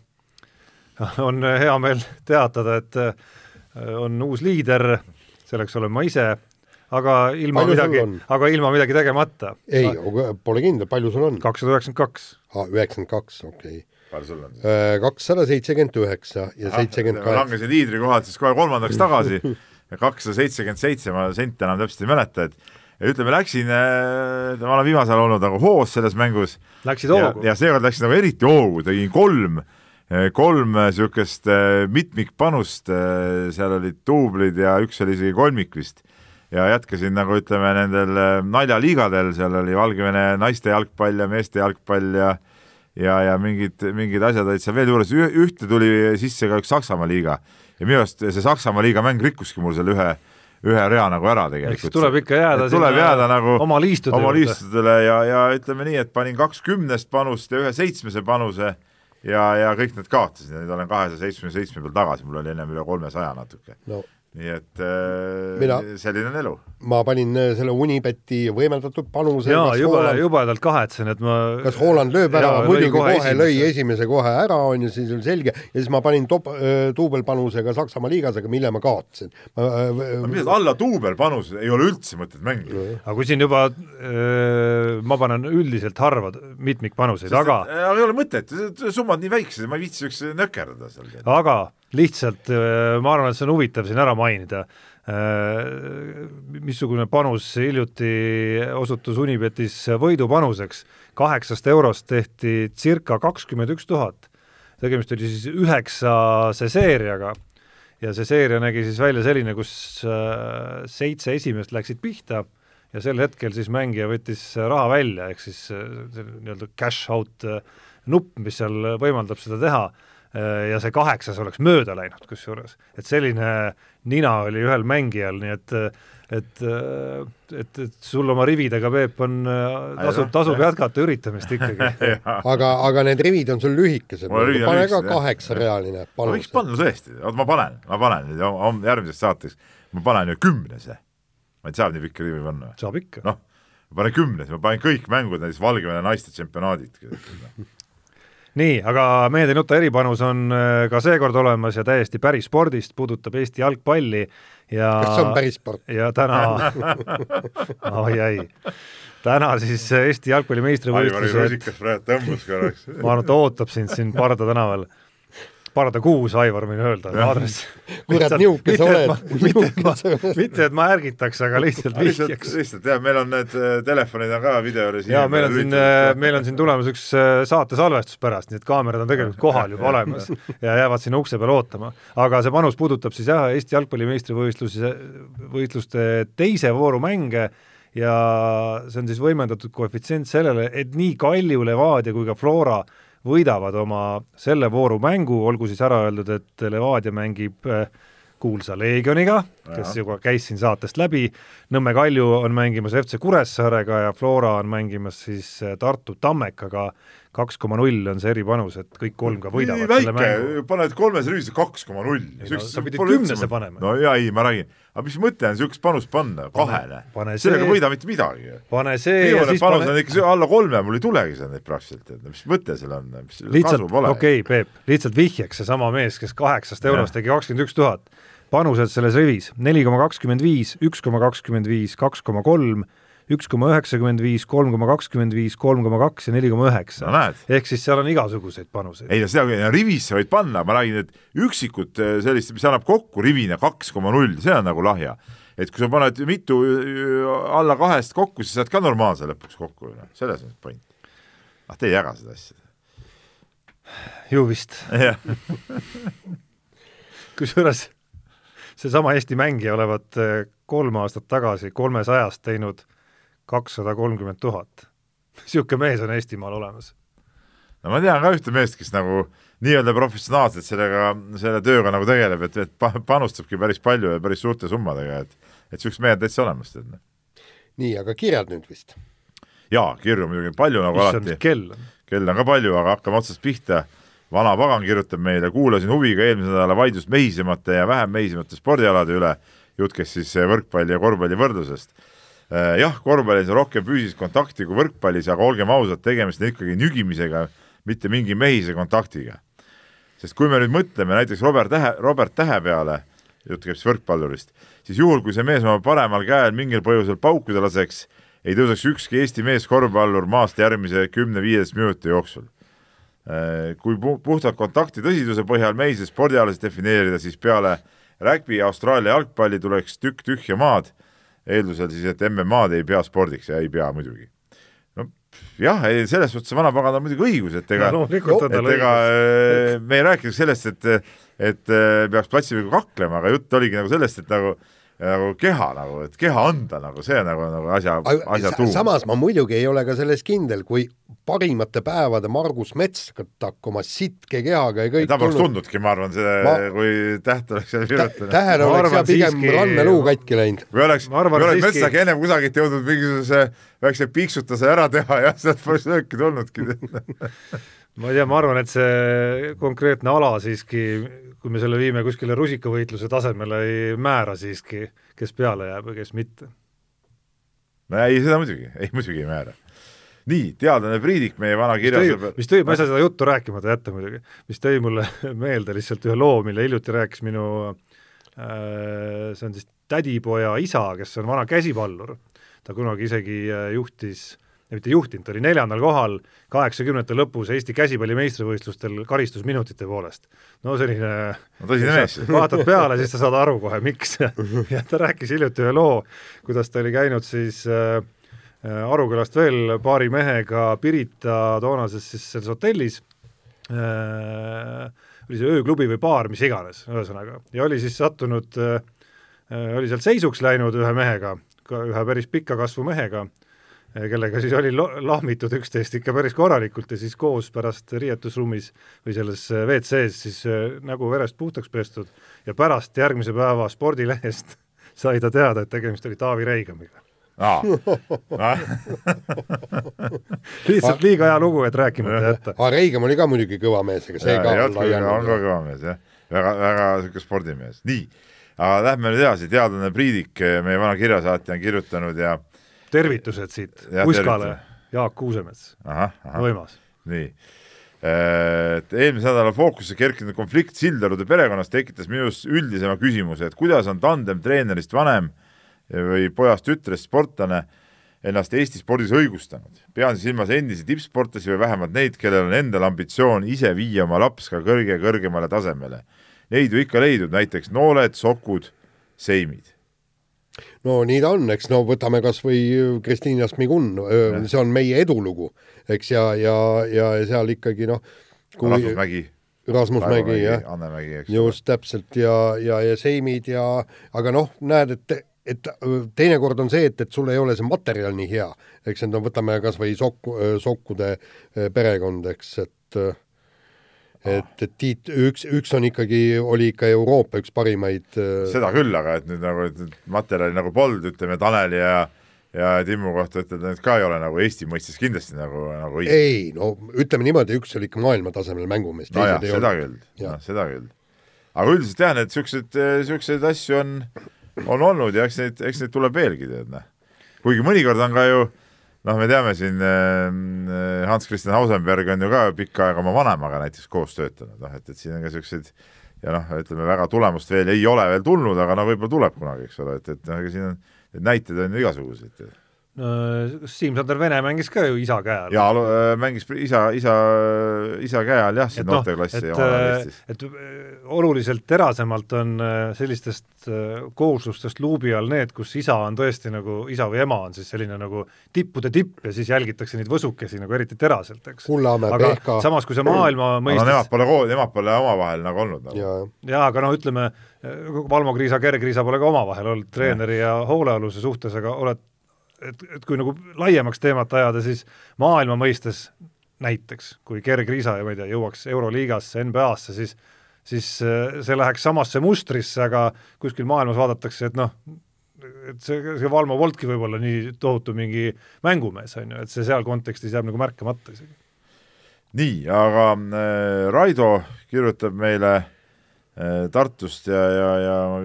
on hea meel teatada, et äh, on uus liider, selleks olen ma ise aga ilma palju midagi, aga ilma midagi tegemata. ei, pole kindel, palju sul on? kakssada üheksakümmend kaks. aa, üheksakümmend kaks, okei. palju sul on? Äh, kakssada seitsekümmend üheksa ja seitsekümmend kaheksa. langesin liidrikohalt siis kohe kolmandaks tagasi ja kakssada seitsekümmend seitse, ma sente enam täpselt ei mäleta, et ja ütleme, läksin, äh, ma olen viimasel ajal olnud nagu hoos selles mängus. Läksid hoogu? ja seekord läksin nagu eriti hoogu, tegin kolm äh, kolm niisugust mitmikpanust, seal olid duublid ja üks oli isegi kolmik vist ja jätkasin nagu ütleme, nendel äh, naljaliigadel, seal oli Valgevene naiste jalgpall ja meeste jalgpall ja ja, ja mingid, mingid asjad olid seal veel juures, ühte tuli sisse ka üks Saksamaa liiga. Ja minu arust see Saksamaa liiga mäng rikkuski mul selle ühe ühe rea nagu ära tegelikult. tuleb ikka jääda tuleb jääda nagu oma liistude oma liistudele ja, ja ütleme nii, et panin kaks kümnest panust ja ühe seitsmese panuse ja, ja kõik need kaotasin ja nüüd olen kahesaja seitsmekümne seitsme peal tagasi, mul oli ennem üle kolmesaja natuke. No nii et äh, Mina- selline on elu. ma panin äh, selle Unibeti võimendatud panuse. jaa, jube, jubedalt kahetsen, et ma kas Haaland lööb ära lõi muidugi kohe kohe, kohe lõi esimese. esimese kohe ära, on ju, siis oli selge ja siis ma panin top-, duubelpanusega Saksamaa liigas, aga mille ma kaotasin. mis alla duubelpanus ei ole üldse mõtet mängida. aga kui siin juba öö, ma panen üldiselt harva mitmikpanuseid, aga aga ei ole mõtet, summad nii väiksed, ma ei viitsi siukse nökerdada seal. aga lihtsalt öö, ma arvan, et see on huvitav siin ära mainida, missugune panus hiljuti osutus Unibetis võidupanuseks, kaheksast eurost tehti circa kakskümmend üks tuhat. tegemist oli siis üheksase seeriaga ja see seeria nägi siis välja selline, kus äh, seitse esimest läksid pihta ja sel hetkel siis mängija võttis raha välja, ehk siis äh, see nii-öelda cash out äh, nupp, mis seal võimaldab seda teha. äh, ja see kaheksas oleks mööda läinud kusjuures, et selline nina oli ühel mängijal, nii et et, et, et sul oma rividega, Peep, on, tasub, tasub jätkata üritamist ikkagi. aga, aga need rivid on sul lühikesed, pane ka kaheksarealine ma panus võiks. panna tõesti, oota ma panen, ma panen nüüd järgmiseks saateks, ma panen ju kümnese. ma ei saa nii pikka rivi panna. saab ikka. noh, ma panen kümnese, ma panen kõik mängud, näiteks Valgevene naiste tsempionaadid. nii, aga Mehed ei nuta eripanus on äh, ka seekord olemas ja täiesti päris spordist, puudutab Eesti jalgpalli ja kas see on päris sport? ja täna oi ei, täna siis Eesti jalgpalli Aivari meistrivõistlused, rusikas praegu tõmbas korraks. ma arvan, et ta ootab sind siin Parda tänaval. Parda kuus, Aivar, võin öelda, aadress. kurat, nihuke sa oled, mitte, et ma ärgitaks, aga lihtsalt vihjaks. lihtsalt jah, meil on need äh, telefonid on ka video juures. ja meil on siin, meil on siin tulemas üks äh, saate salvestus pärast, nii et kaamerad on tegelikult kohal juba olemas ja jäävad sinna ukse peal ootama. aga see panus puudutab siis jah, Eesti jalgpalli meistrivõistluse, võistluste teise vooru mänge ja see on siis võimendatud koefitsient sellele, et nii Kalju, Levadia kui ka Flora võidavad oma selle vooru mängu, olgu siis ära öeldud, et Levadia mängib äh, kuulsa Leegioniga, kes Jaa. juba käis siin saatest läbi, Nõmme Kalju on mängimas FC Kuressaarega ja Flora on mängimas siis äh, Tartu Tammekaga, kaks koma null on see eripanus, et kõik kolm ka võidavad nii selle mängu. väike, paned kolmes rivis kaks koma null. no sa pidid kümnese panema. no jaa, ei, ma räägin, aga mis mõte on niisugust panust panna, kahele pane, sellega ei võida mitte midagi. pane see ja viimane siis panus pane on ikka alla kolme, mul ei tulegi seal neid praktiliselt, et mis mõte seal on, mis lihtsalt, kasu pole. okei okay,, Peep, lihtsalt vihjeks seesama mees, kes kaheksast eurost tegi kakskümmend üks tuhat, panused selles rivis neli koma kakskümmend viis, üks koma kakskümmend viis, kaks koma kolm, üks koma üheksakümmend viis, kolm koma kakskümmend viis, kolm koma kaks ja neli koma üheksa no. ehk siis seal on igasuguseid panuseid. ei no seda rivisse võid panna, ma räägin, et üksikud eh, sellist, mis annab kokku rivina kaks koma null, see on nagu lahja. et kui sa paned mitu eh, alla kahest kokku, siis saad ka normaalse lõpuks kokku, selles on point. ah, te ei jaga seda asja. ju vist. kusjuures seesama Eesti mängija olevat eh, kolm aastat tagasi kolmesajast teinud kakssada kolmkümmend tuhat. niisugune mees on Eestimaal olemas. no ma tean ka ühte meest, kes nagu nii-öelda professionaalselt sellega, selle tööga nagu tegeleb, et, et pa- panustabki päris palju ja päris suurte summadega, et et niisugused mehed täitsa olemas, tead. nii, aga kirjad nüüd vist. jaa, kirju muidugi palju nagu issand, alati mis, kell on. kell on ka palju, aga hakkame otsast pihta. Vana pagan kirjutab meile, kuulasin huviga eelmise nädala vaidlust mehisemate ja vähem mehisemate spordialade üle, jutt käis siis eh, võrkpalli ja korvpalli võrdlusest. jah, korvpallis on rohkem füüsilist kontakti kui võrkpallis, aga olgem ausad, tegemist on ikkagi nügimisega, mitte mingi mehise kontaktiga. sest kui me nüüd mõtleme näiteks Robert Tähe, Robert Tähe peale, jutt käib siis võrkpallurist, siis juhul, kui see mees oma paremal käel mingil põhjusel paukuda laseks, ei tõuseks ükski Eesti mees korvpallur maast järgmise kümne-viieteist minuti jooksul. Kui pu- puhtalt kontakti tõsiduse põhjal mehise spordialasid defineerida, siis peale rägbi ja Austraalia jalgpalli tuleks tükk tühja maad, eeldusel siis, et MM-ad ei pea spordiks ja ei pea muidugi. no jah, selles suhtes vana pagan on muidugi õigus, et ega No et ega äh, me ei rääkinud sellest, et et äh, peaks platsiga kaklema, aga jutt oligi nagu sellest, et nagu nagu keha nagu, et keha anda nagu see nagu, nagu asja, asja tuum. samas ma muidugi ei ole ka selles kindel, kui parimate päevade Margus Metstak oma sitke kehaga ja kõik ta poleks tundnudki, ma arvan, see Ma-, kui täht oleks seal kirjutanud. tähele Ma oleks arvan ja pigem siiski- ranneluu katki läinud. kui oleks, Ma arvan, kui oleks siiski- Metsaki ennem kusagilt jõudnud mingisuguse väikse piiksutuse ära teha ja sealt poleks lööki tulnudki. ma ei tea, ma arvan, et see konkreetne ala siiski, kui me selle viime kuskile rusikavõitluse tasemele, ei määra siiski, kes peale jääb ja kes mitte. no ei, seda muidugi, ei muidugi ei määra nii, teadlane Priidik, meie vana kirjasõber. mis tõi, ma ei saa seda juttu rääkimata jätta muidugi, mis tõi mulle meelde lihtsalt ühe loo, mille hiljuti rääkis minu äh, see on siis tädipoja isa, kes on vana käsipallur. ta kunagi isegi äh, juhtis, mitte juhtinud, ta oli neljandal kohal kaheksakümnendate lõpus Eesti käsipalli meistrivõistlustel karistusminutite poolest. no selline no tõsine mees. vaatad peale, siis sa saad aru kohe, miks ja ta rääkis hiljuti ühe loo, kuidas ta oli käinud siis äh, Äh, Arukülast veel paari mehega Pirita toonases siis selles hotellis äh,, oli see ööklubi või baar, mis iganes, ühesõnaga, ja oli siis sattunud äh,, oli seal seisuks läinud ühe mehega, ühe päris pika kasvu mehega, äh, kellega siis oli lahmitud üksteist ikka päris korralikult ja siis koos pärast riietusruumis või selles äh, WC-s siis nägu verest puhtaks pestud ja pärast järgmise päeva spordilehest sai ta teada, et tegemist oli Taavi Reigamiga. Lihtsalt liiga hea lugu, et rääkimata jätta. aga Reigam oli ka muidugi kõva mees, ega see ja, ka on ka kõva mees jah, väga, väga niisugune spordimees, nii. aga lähme nüüd edasi, teadlane Priidik, meie vana kirjasaatja on kirjutanud ja tervitused siit Uskale, Jaak Kuusemets, võimas. nii et eelmise nädala fookusse kerkinud konflikt Sildarude perekonnas tekitas minus üldisema küsimuse, et kuidas on tandem treenerist vanem äh, või pojast-tütrest sportlane ennast Eesti spordis õigustanud. pean silmas endisi tippsportlasi või vähemalt neid, kellel on endal ambitsioon ise viia oma laps ka kõrge kõrgemale tasemele. Neid ju ikka leidub, näiteks nooled, sokud, seimid. No nii ta on, eks no võtame kas või Kristiina Smigun, see on meie edulugu, eks, ja, ja, ja seal ikkagi noh kui Rasmus Mägi Rasmus Mägi, jah. Anne Mägi, eks. just, täpselt, ja, ja, ja seimid ja, aga noh, näed, et et teinekord on see, et, et sul ei ole see materjal nii hea, eks, et no võtame kas või sokku, sokkude perekond, eks, et et, et Tiit, üks, üks on ikkagi, oli ikka Euroopa üks parimaid seda küll, aga et nüüd nagu, et materjali nagu polnud, ütleme Taneli ja ja Timmu kohta ütelda, et ka ei ole nagu Eesti mõistes kindlasti nagu, nagu õige. ei, no ütleme niimoodi, üks oli ikka maailmatasemel mängumees. nojah, seda küll, seda küll. aga üldiselt jah, need niisuguseid, niisuguseid asju on on olnud ja eks neid, eks neid tuleb veelgi, tead noh. kuigi mõnikord on ka ju noh, me teame siin äh, Hans-Christian Hausenberg on ju ka pikka aega oma vanemaga näiteks koos töötanud, noh et, et siin on ka niisuguseid ja noh, ütleme väga tulemust veel ei ole veel tulnud, aga no võib-olla tuleb kunagi, eks ole, et, et noh, ega siin on, neid näiteid on ju igasuguseid Siim-Sander Vene mängis ka ju isa käe all? jaa, äh, mängis isa, isa, isa käe all jah, siin no, noorteklassi et, äh, et äh, oluliselt terasemalt on sellistest kooslustest luubi all need, kus isa on tõesti nagu, isa või ema on siis selline nagu tippude tipp ja siis jälgitakse neid võsukesi nagu eriti teraselt, eks. Kullamäe, Pehka. samas, kui see maailma mõistes no nemad pole koos, nemad pole omavahel nagu olnud nagu. jaa, aga noh, ütleme, Valmo Kriisa, Gerg Kriisa pole ka omavahel olnud treeneri ja, ja hoolealuse suhtes, aga oled et, et kui nagu laiemaks teemat ajada, siis maailma mõistes näiteks, kui Gerg Riisa, ma ei tea, jõuaks Euroliigasse, NBA-sse, siis siis äh, see läheks samasse mustrisse, aga kuskil maailmas vaadatakse, et noh, et see, see Valmo Voltki võib olla nii tohutu mingi mängumees, on ju, et see seal kontekstis jääb nagu märkamata isegi. nii, aga äh, Raido kirjutab meile Äh, Tartust ja, ja, ja ma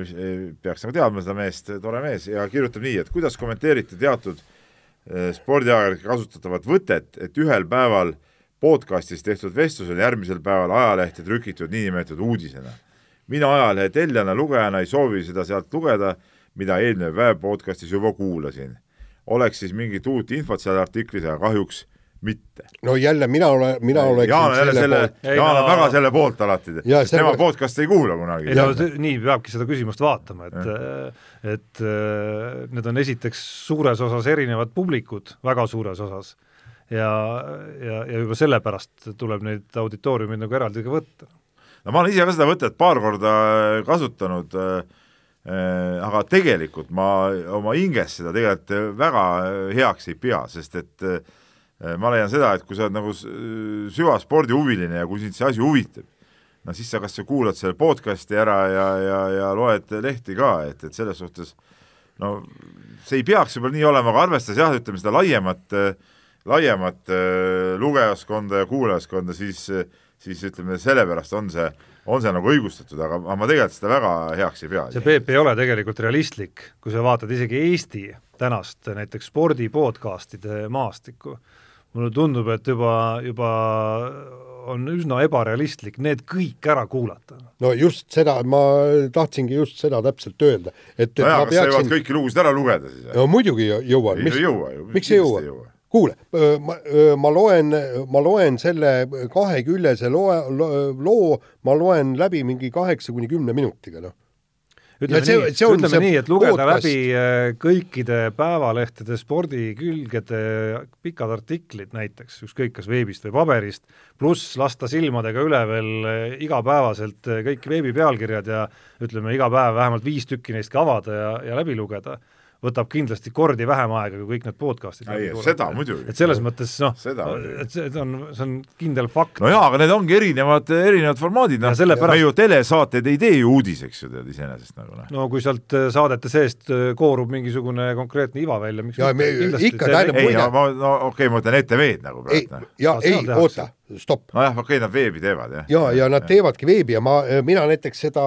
peaks nagu teadma seda meest, tore mees, ja kirjutab nii, et kuidas kommenteerite teatud äh, spordiajakirjanike kasutatavat võtet, et ühel päeval podcastis tehtud vestlus on järgmisel päeval ajalehte trükitud niinimetatud uudisena. mina ajalehe tellijana, lugejana ei soovi seda sealt lugeda, mida eelmine päev podcastis juba kuulasin. oleks siis mingit uut infot seal artiklis, aga kahjuks mitte. no jälle mina olen, mina oleksin Jaan on jälle selle, Jaan on väga selle poolt alati, tema selle... podcast'i ei kuula kunagi. ei no nii peabki seda küsimust vaatama, et et äh, need on esiteks suures osas erinevad publikud, väga suures osas, ja, ja, ja juba sellepärast tuleb neid auditooriumeid nagu eraldi ka võtta. no ma olen ise ka seda võtet paar korda kasutanud äh, aga tegelikult ma oma hinges seda tegelikult väga heaks ei pea, sest et äh, Äh, ma leian seda, et kui sa oled nagu süvaspordihuviline ja kui sind see asi huvitab, no siis sa kas sa kuulad selle podcast'i ära ja, ja, ja loed lehti ka, et, et selles suhtes no see ei peaks võib-olla nii olema, aga arvestades jah, ütleme seda laiemat äh, laiemat äh, lugejaskonda ja kuulajaskonda, siis, siis ütleme, sellepärast on see, on see nagu õigustatud, aga ma tegelikult seda väga heaks ei pea. see Peep ei ole tegelikult realistlik, kui sa vaatad isegi Eesti tänast näiteks spordi podcast'ide maastikku, mulle tundub, et juba, juba on üsna ebarealistlik need kõik ära kuulata. no just seda, ma tahtsingi just seda täpselt öelda, et, et nojah, kas peaksin... sa jõuad kõiki lugusid ära lugeda siis? no muidugi jõuan. ei, jõua ju. miks ei jõua? kuule, ma, ma loen, ma loen selle kaheküljese loe, loo, ma loen läbi mingi kaheksa kuni kümne minutiga, noh ütleme see, nii, ütleme nii, et lugeda podcast. läbi kõikide päevalehtede spordikülgede pikad artiklid näiteks, ükskõik kas veebist või paberist, pluss lasta silmadega üle veel igapäevaselt kõik veebipealkirjad ja ütleme, iga päev vähemalt viis tükki neist ka avada ja, ja läbi lugeda võtab kindlasti kordi vähem aega kui kõik need podcast'id. seda muidugi. et selles mõttes noh, et see on, see on kindel fakt. no jaa, aga need ongi erinevad, erinevad formaadid, noh, sellepärast... me ju telesaateid ei tee ju uudiseks ju tead iseenesest nagu noh. no kui sealt äh, saadete seest äh, koorub mingisugune konkreetne iva välja, miks ja me ikka tähendab ei, ma, no okei okay,, ma ütlen ETV-d nagu praegu. Noh. ja ei, oota stopp. nojah, okei okay,, nad veebi teevad, jah. ja, ja nad teevadki veebi ja ma, mina näiteks seda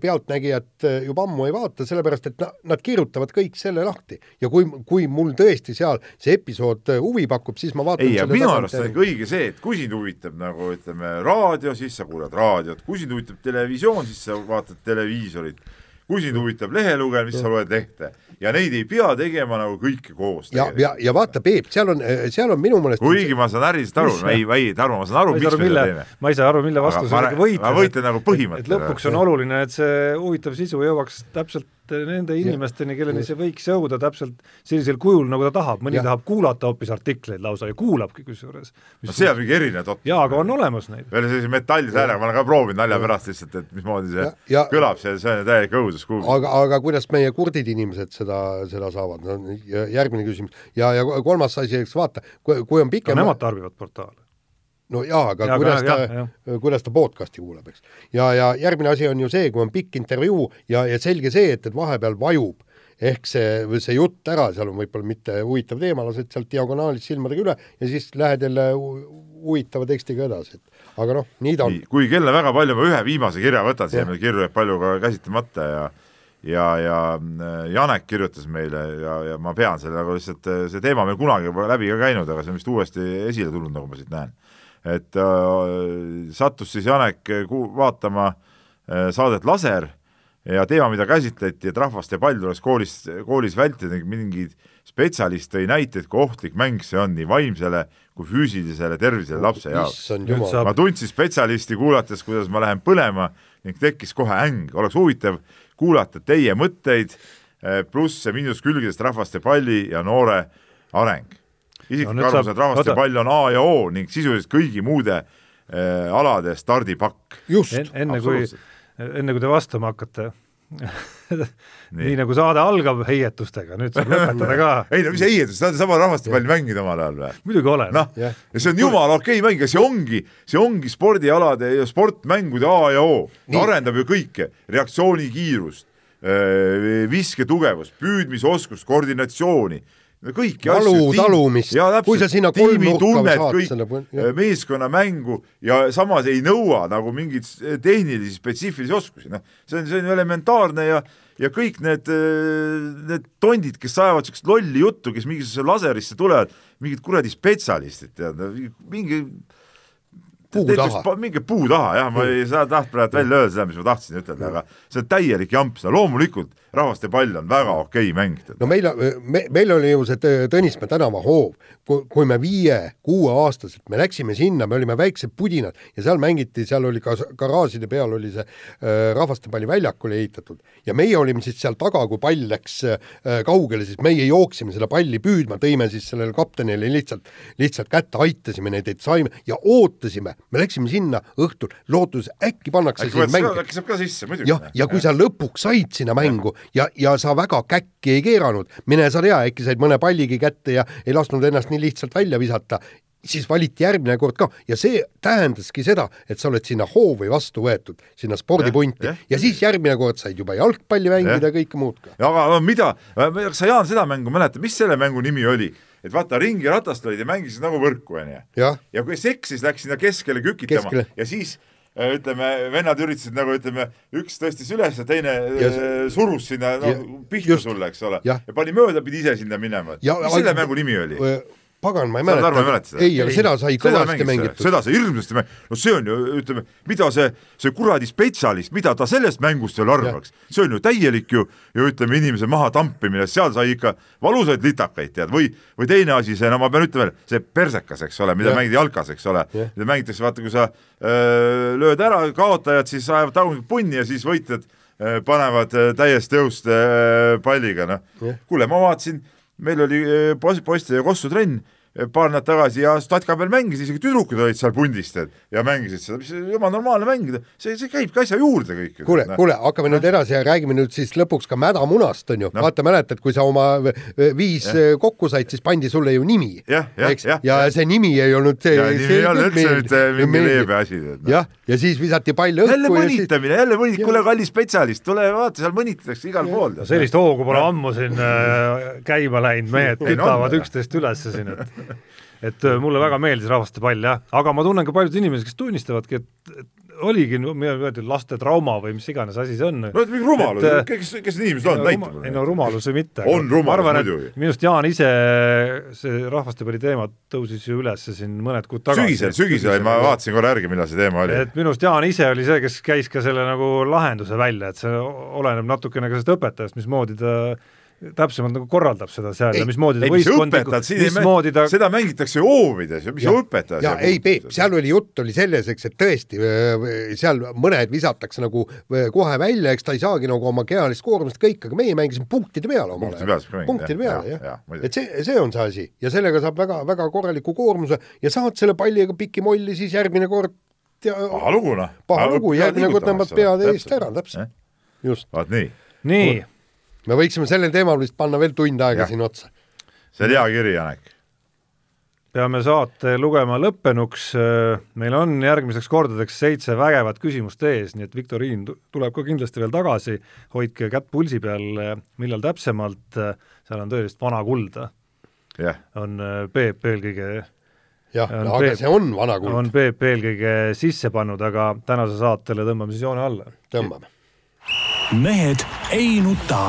Pealtnägijat juba ammu ei vaata, sellepärast et na, nad kirjutavad kõik selle lahti. Ja kui, kui mul tõesti seal see episood huvi pakub, siis ma vaatan ei, minu arust on ikka õige see, et kui sind huvitab nagu ütleme, raadio, siis sa kuulad raadiot, kui sind huvitab televisioon, siis sa vaatad televiisorit kui sind huvitab lehe lugemine, siis sa loed lehte ja neid ei pea tegema nagu kõike koos. ja, ja, ja vaata, Peep, seal on, seal on minu meelest kuigi ma saan ärilisest aru, ei, ei, Tarmo, ma saan aru, miks me seda teeme. ma ei saa aru, mille vastu sa võitled. ma võitlen nagu põhimõtteliselt. lõpuks on oluline, et see huvitav sisu jõuaks täpselt nende inimesteni, kelleni see võiks jõuda täpselt sellisel kujul, nagu ta tahab, mõni ja. tahab kuulata hoopis artikleid lausa ja kuulabki kusjuures. no see on mingi erinev topp. jaa, aga on olemas neid. veel sellise metallise häälega, ma olen ka proovinud nalja pärast lihtsalt, et mismoodi see ja, ja, kõlab, see, see on täielik õudus kuulda. aga, aga kuidas meie kurdid inimesed seda, seda saavad, no järgmine küsimus. ja, ja kolmas asi, eks vaata, kui, kui on pikem no nemad tarbivad portaale no jaa, aga ja, kuidas aga, ta, kuidas ta podcast'i kuulab, eks. ja, ja järgmine asi on ju see, kui on pikk intervjuu ja, ja selge see, et, et vahepeal vajub ehk see, see jutt ära, seal on võib-olla mitte huvitav teema, lased sealt diagonaalis silmadega üle ja siis lähed jälle huvitava tekstiga edasi, et aga noh, nii ta on. kui kella väga palju, ma ühe viimase kirja võtan, siia meil kirju jääb palju ka käsitlemata ja ja, ja äh, Janek kirjutas meile ja, ja ma pean selle nagu lihtsalt, see teema meil kunagi läbi ka käinud, aga see on vist uuesti esile tulnud, nagu ma siit näen et äh, sattus siis Janek ku-, vaatama äh, saadet Laser ja teema, mida käsitleti, et rahvaste pall tuleks koolis, koolis vältida, mingeid spetsialist tõi näiteid, kui ohtlik mäng see on nii vaimsele kui füüsilisele tervisele lapse jaoks. ma tundsin spetsialisti kuulates, kuidas ma lähen põlema ning tekkis kohe äng, oleks huvitav kuulata teie mõtteid, äh, pluss ja miinus külgedest rahvaste palli ja noore areng isiklik no, arvamus, et rahvaste pall on A ja O ning sisuliselt kõigi muude äh, alade stardipakk. En, enne kui, enne kui te vastama hakkate nii. nii nagu saade algab heietustega, nüüd saab lõpetada ka. ei no mis heietust, te olete sama rahvastepalli mänginud omal ajal või? muidugi olen. noh, ja see on jumala okei okay mäng ja see ongi, see ongi spordialade ja sportmängude A ja O. arendab ju kõike, reaktsioonikiirust, äh, visketugevust, püüdmisoskust, koordinatsiooni kõiki valu asju, talumist, kui sa sinna kolm nurka saad selle äh, meeskonnamängu ja samas ei nõua nagu mingeid tehnilisi spetsiifilisi oskusi, noh, see on, see on ju elementaarne ja ja kõik need, äh, need tondid, kes ajavad niisugust lolli juttu, kes mingisugusesse laserisse tulevad, mingid kuradi spetsialistid, tead, mingi puu taha. minge puu taha, jah, ma ei saa tahtnud praegu välja öelda seda, mis ma tahtsin ütelda, aga see on täielik jamps, no loomulikult rahvaste pall on väga okei mäng. no meil, me, meil oli ju see Tõnismäe tänava hoov, kui, me viie-kuueaastaselt, me läksime sinna, me olime väiksed pudinad ja seal mängiti, seal oli ka garaažide peal oli see äh, rahvastepalli väljak oli ehitatud ja meie olime siis seal taga, kui pall läks äh, kaugele, siis meie jooksime seda palli püüdma, tõime siis sellele kaptenile lihtsalt, lihtsalt kätte, aitasime neid, et saime ja ootasime, me läksime sinna õhtul, lootuses äkki pannakse äkki, siin mäng. äkki saab ka sisse, muidugi. jah, ja kui sa lõpuks said sinna mängu ja, ja sa väga käkki ei keeranud, mine sa tea, äkki said mõne palligi kätte ja ei lasknud ennast nii lihtsalt välja visata, siis valiti järgmine kord ka. Ja see tähendaski seda, et sa oled sinna hoovi vastu võetud, sinna spordipunti. Ja, ja. ja siis järgmine kord said juba jalgpalli mängida ja kõike muud ka. aga mida, kas sa Jaan seda mängu mäletad, mis selle mängu nimi oli? et vaata ringiratast olid ja mängisid nagu võrku onju. Ja kui seks siis läks sinna keskele kükitama. Keskele. ja siis ütleme, vennad üritasid nagu ütleme, üks tõstis üles ja teine Ja ja, surus sinna no, ja- pihta just. sulle, eks ole, ja pani mööda, pidi ise sinna minema. Mis selle mängu nimi oli? pagan, ma ei aru, ma ei mäleta mäleta. seda. ei, aga seda sai kõvasti mängitud. seda sai hirmsasti mängitud, no see on ju, ütleme, mida see, see kuradi spetsialist, mida ta sellest mängust veel arvaks, see on ju täielik ju, ju ütleme, inimese mahatampimine, seal sai ikka valusaid litakaid, tead, või, või teine asi, see, no ma pean ütlema, see persekas, eks ole, mida Jah. mängiti jalkas, eks ole Jah., mida mängitakse, vaata, kui sa öö, lööd ära, kaotajad siis ajavad tagumikku punni ja siis võitjad öö, panevad öö, täiest jõust palliga, noh kuule, ma vaatasin, meil oli post- poiste ja Kossu trenn öö, paar nädalat tagasi ja Statka peal mängis, isegi tüdrukud olid seal pundis tead ja mängisid seda, mis jumala normaalne mängida, see, see käibki asja juurde kõik. kuule, kuule, hakkame nüüd edasi ja räägime nüüd siis lõpuks ka mädamunast, on ju Noh. vaata, mäletad, kui sa oma v- viis eh, kokku said, siis pandi sulle ju nimi. Jah, jah, jah, ja see nimi ei olnud see. ja nimi ei olnud üldse mitte mingi leebe asi. jah, ja siis visati pall jälle õhku ja siis mõnitamine, jälle mõnit-, Jah. kuule kallis spetsialist, tule vaata, seal mõnitatakse igal pool. no sellist hoogu pole ammu siin äh, käima läinud, mehed kütavad üksteist üles siin, et et äh, mulle väga meeldis rahvaste pall jah, aga ma tunnen ka paljusid inimesi, kes tunnistavadki, et, et oligi, mida öeldi, laste trauma või mis iganes asi see on. no et mingi rumalus kes, kes need inimesed on, näita ei no mulle. rumalus või mitte. On rumalus muidugi. minu arust Jaan ise, see rahvastepalli teema tõusis ju üles siin mõned kuud tagasi. sügisel, sügisel ma vaatasin korra järgi, millal see teema oli. et minu arust Jaan ise oli see, kes käis ka selle nagu lahenduse välja, et see oleneb natukene ka sellest õpetajast, mismoodi ta täpsemalt nagu korraldab seda seal Ei, ja mismoodi ta ei, mis võistkondliku- õpetajad, siin ei mismoodi ta seda mängitakse hoovides ja mis ja, õpetaja ja ei Peep, seal oli jutt oli selles, eks, et tõesti seal mõned visatakse nagu kohe välja, eks ta ei saagi nagu oma kehalist koormust kõik, aga meie mängisime punktide peale omal mängida, punktide peale jah, ja,, muidugi. et see, see on see asi. Ja sellega saab väga-väga korraliku koormuse ja saad selle palliga piki molli siis järgmine kord ja paha lugu noh. paha lugu, järgmine kord tõmbad pead eest ära, täpselt, just. vaat nii, nii, me võiksime sellel teemal vist panna veel tund aega Jah. siin otsa. see oli hea kiri, Janek. peame saate lugema lõppenuks, meil on järgmiseks kordadeks seitse vägevat küsimust ees, nii et viktoriin tu- tuleb ka kindlasti veel tagasi, hoidke kätt pulsi peal, millal täpsemalt, seal on tõelist vana kulda, jah, on äh, Peep eelkõige jah, On aga Peep- see on vana kuld, on Peep eelkõige sisse pannud, aga tänase saatele tõmbame siis joone alla. tõmbame. mehed ei nuta.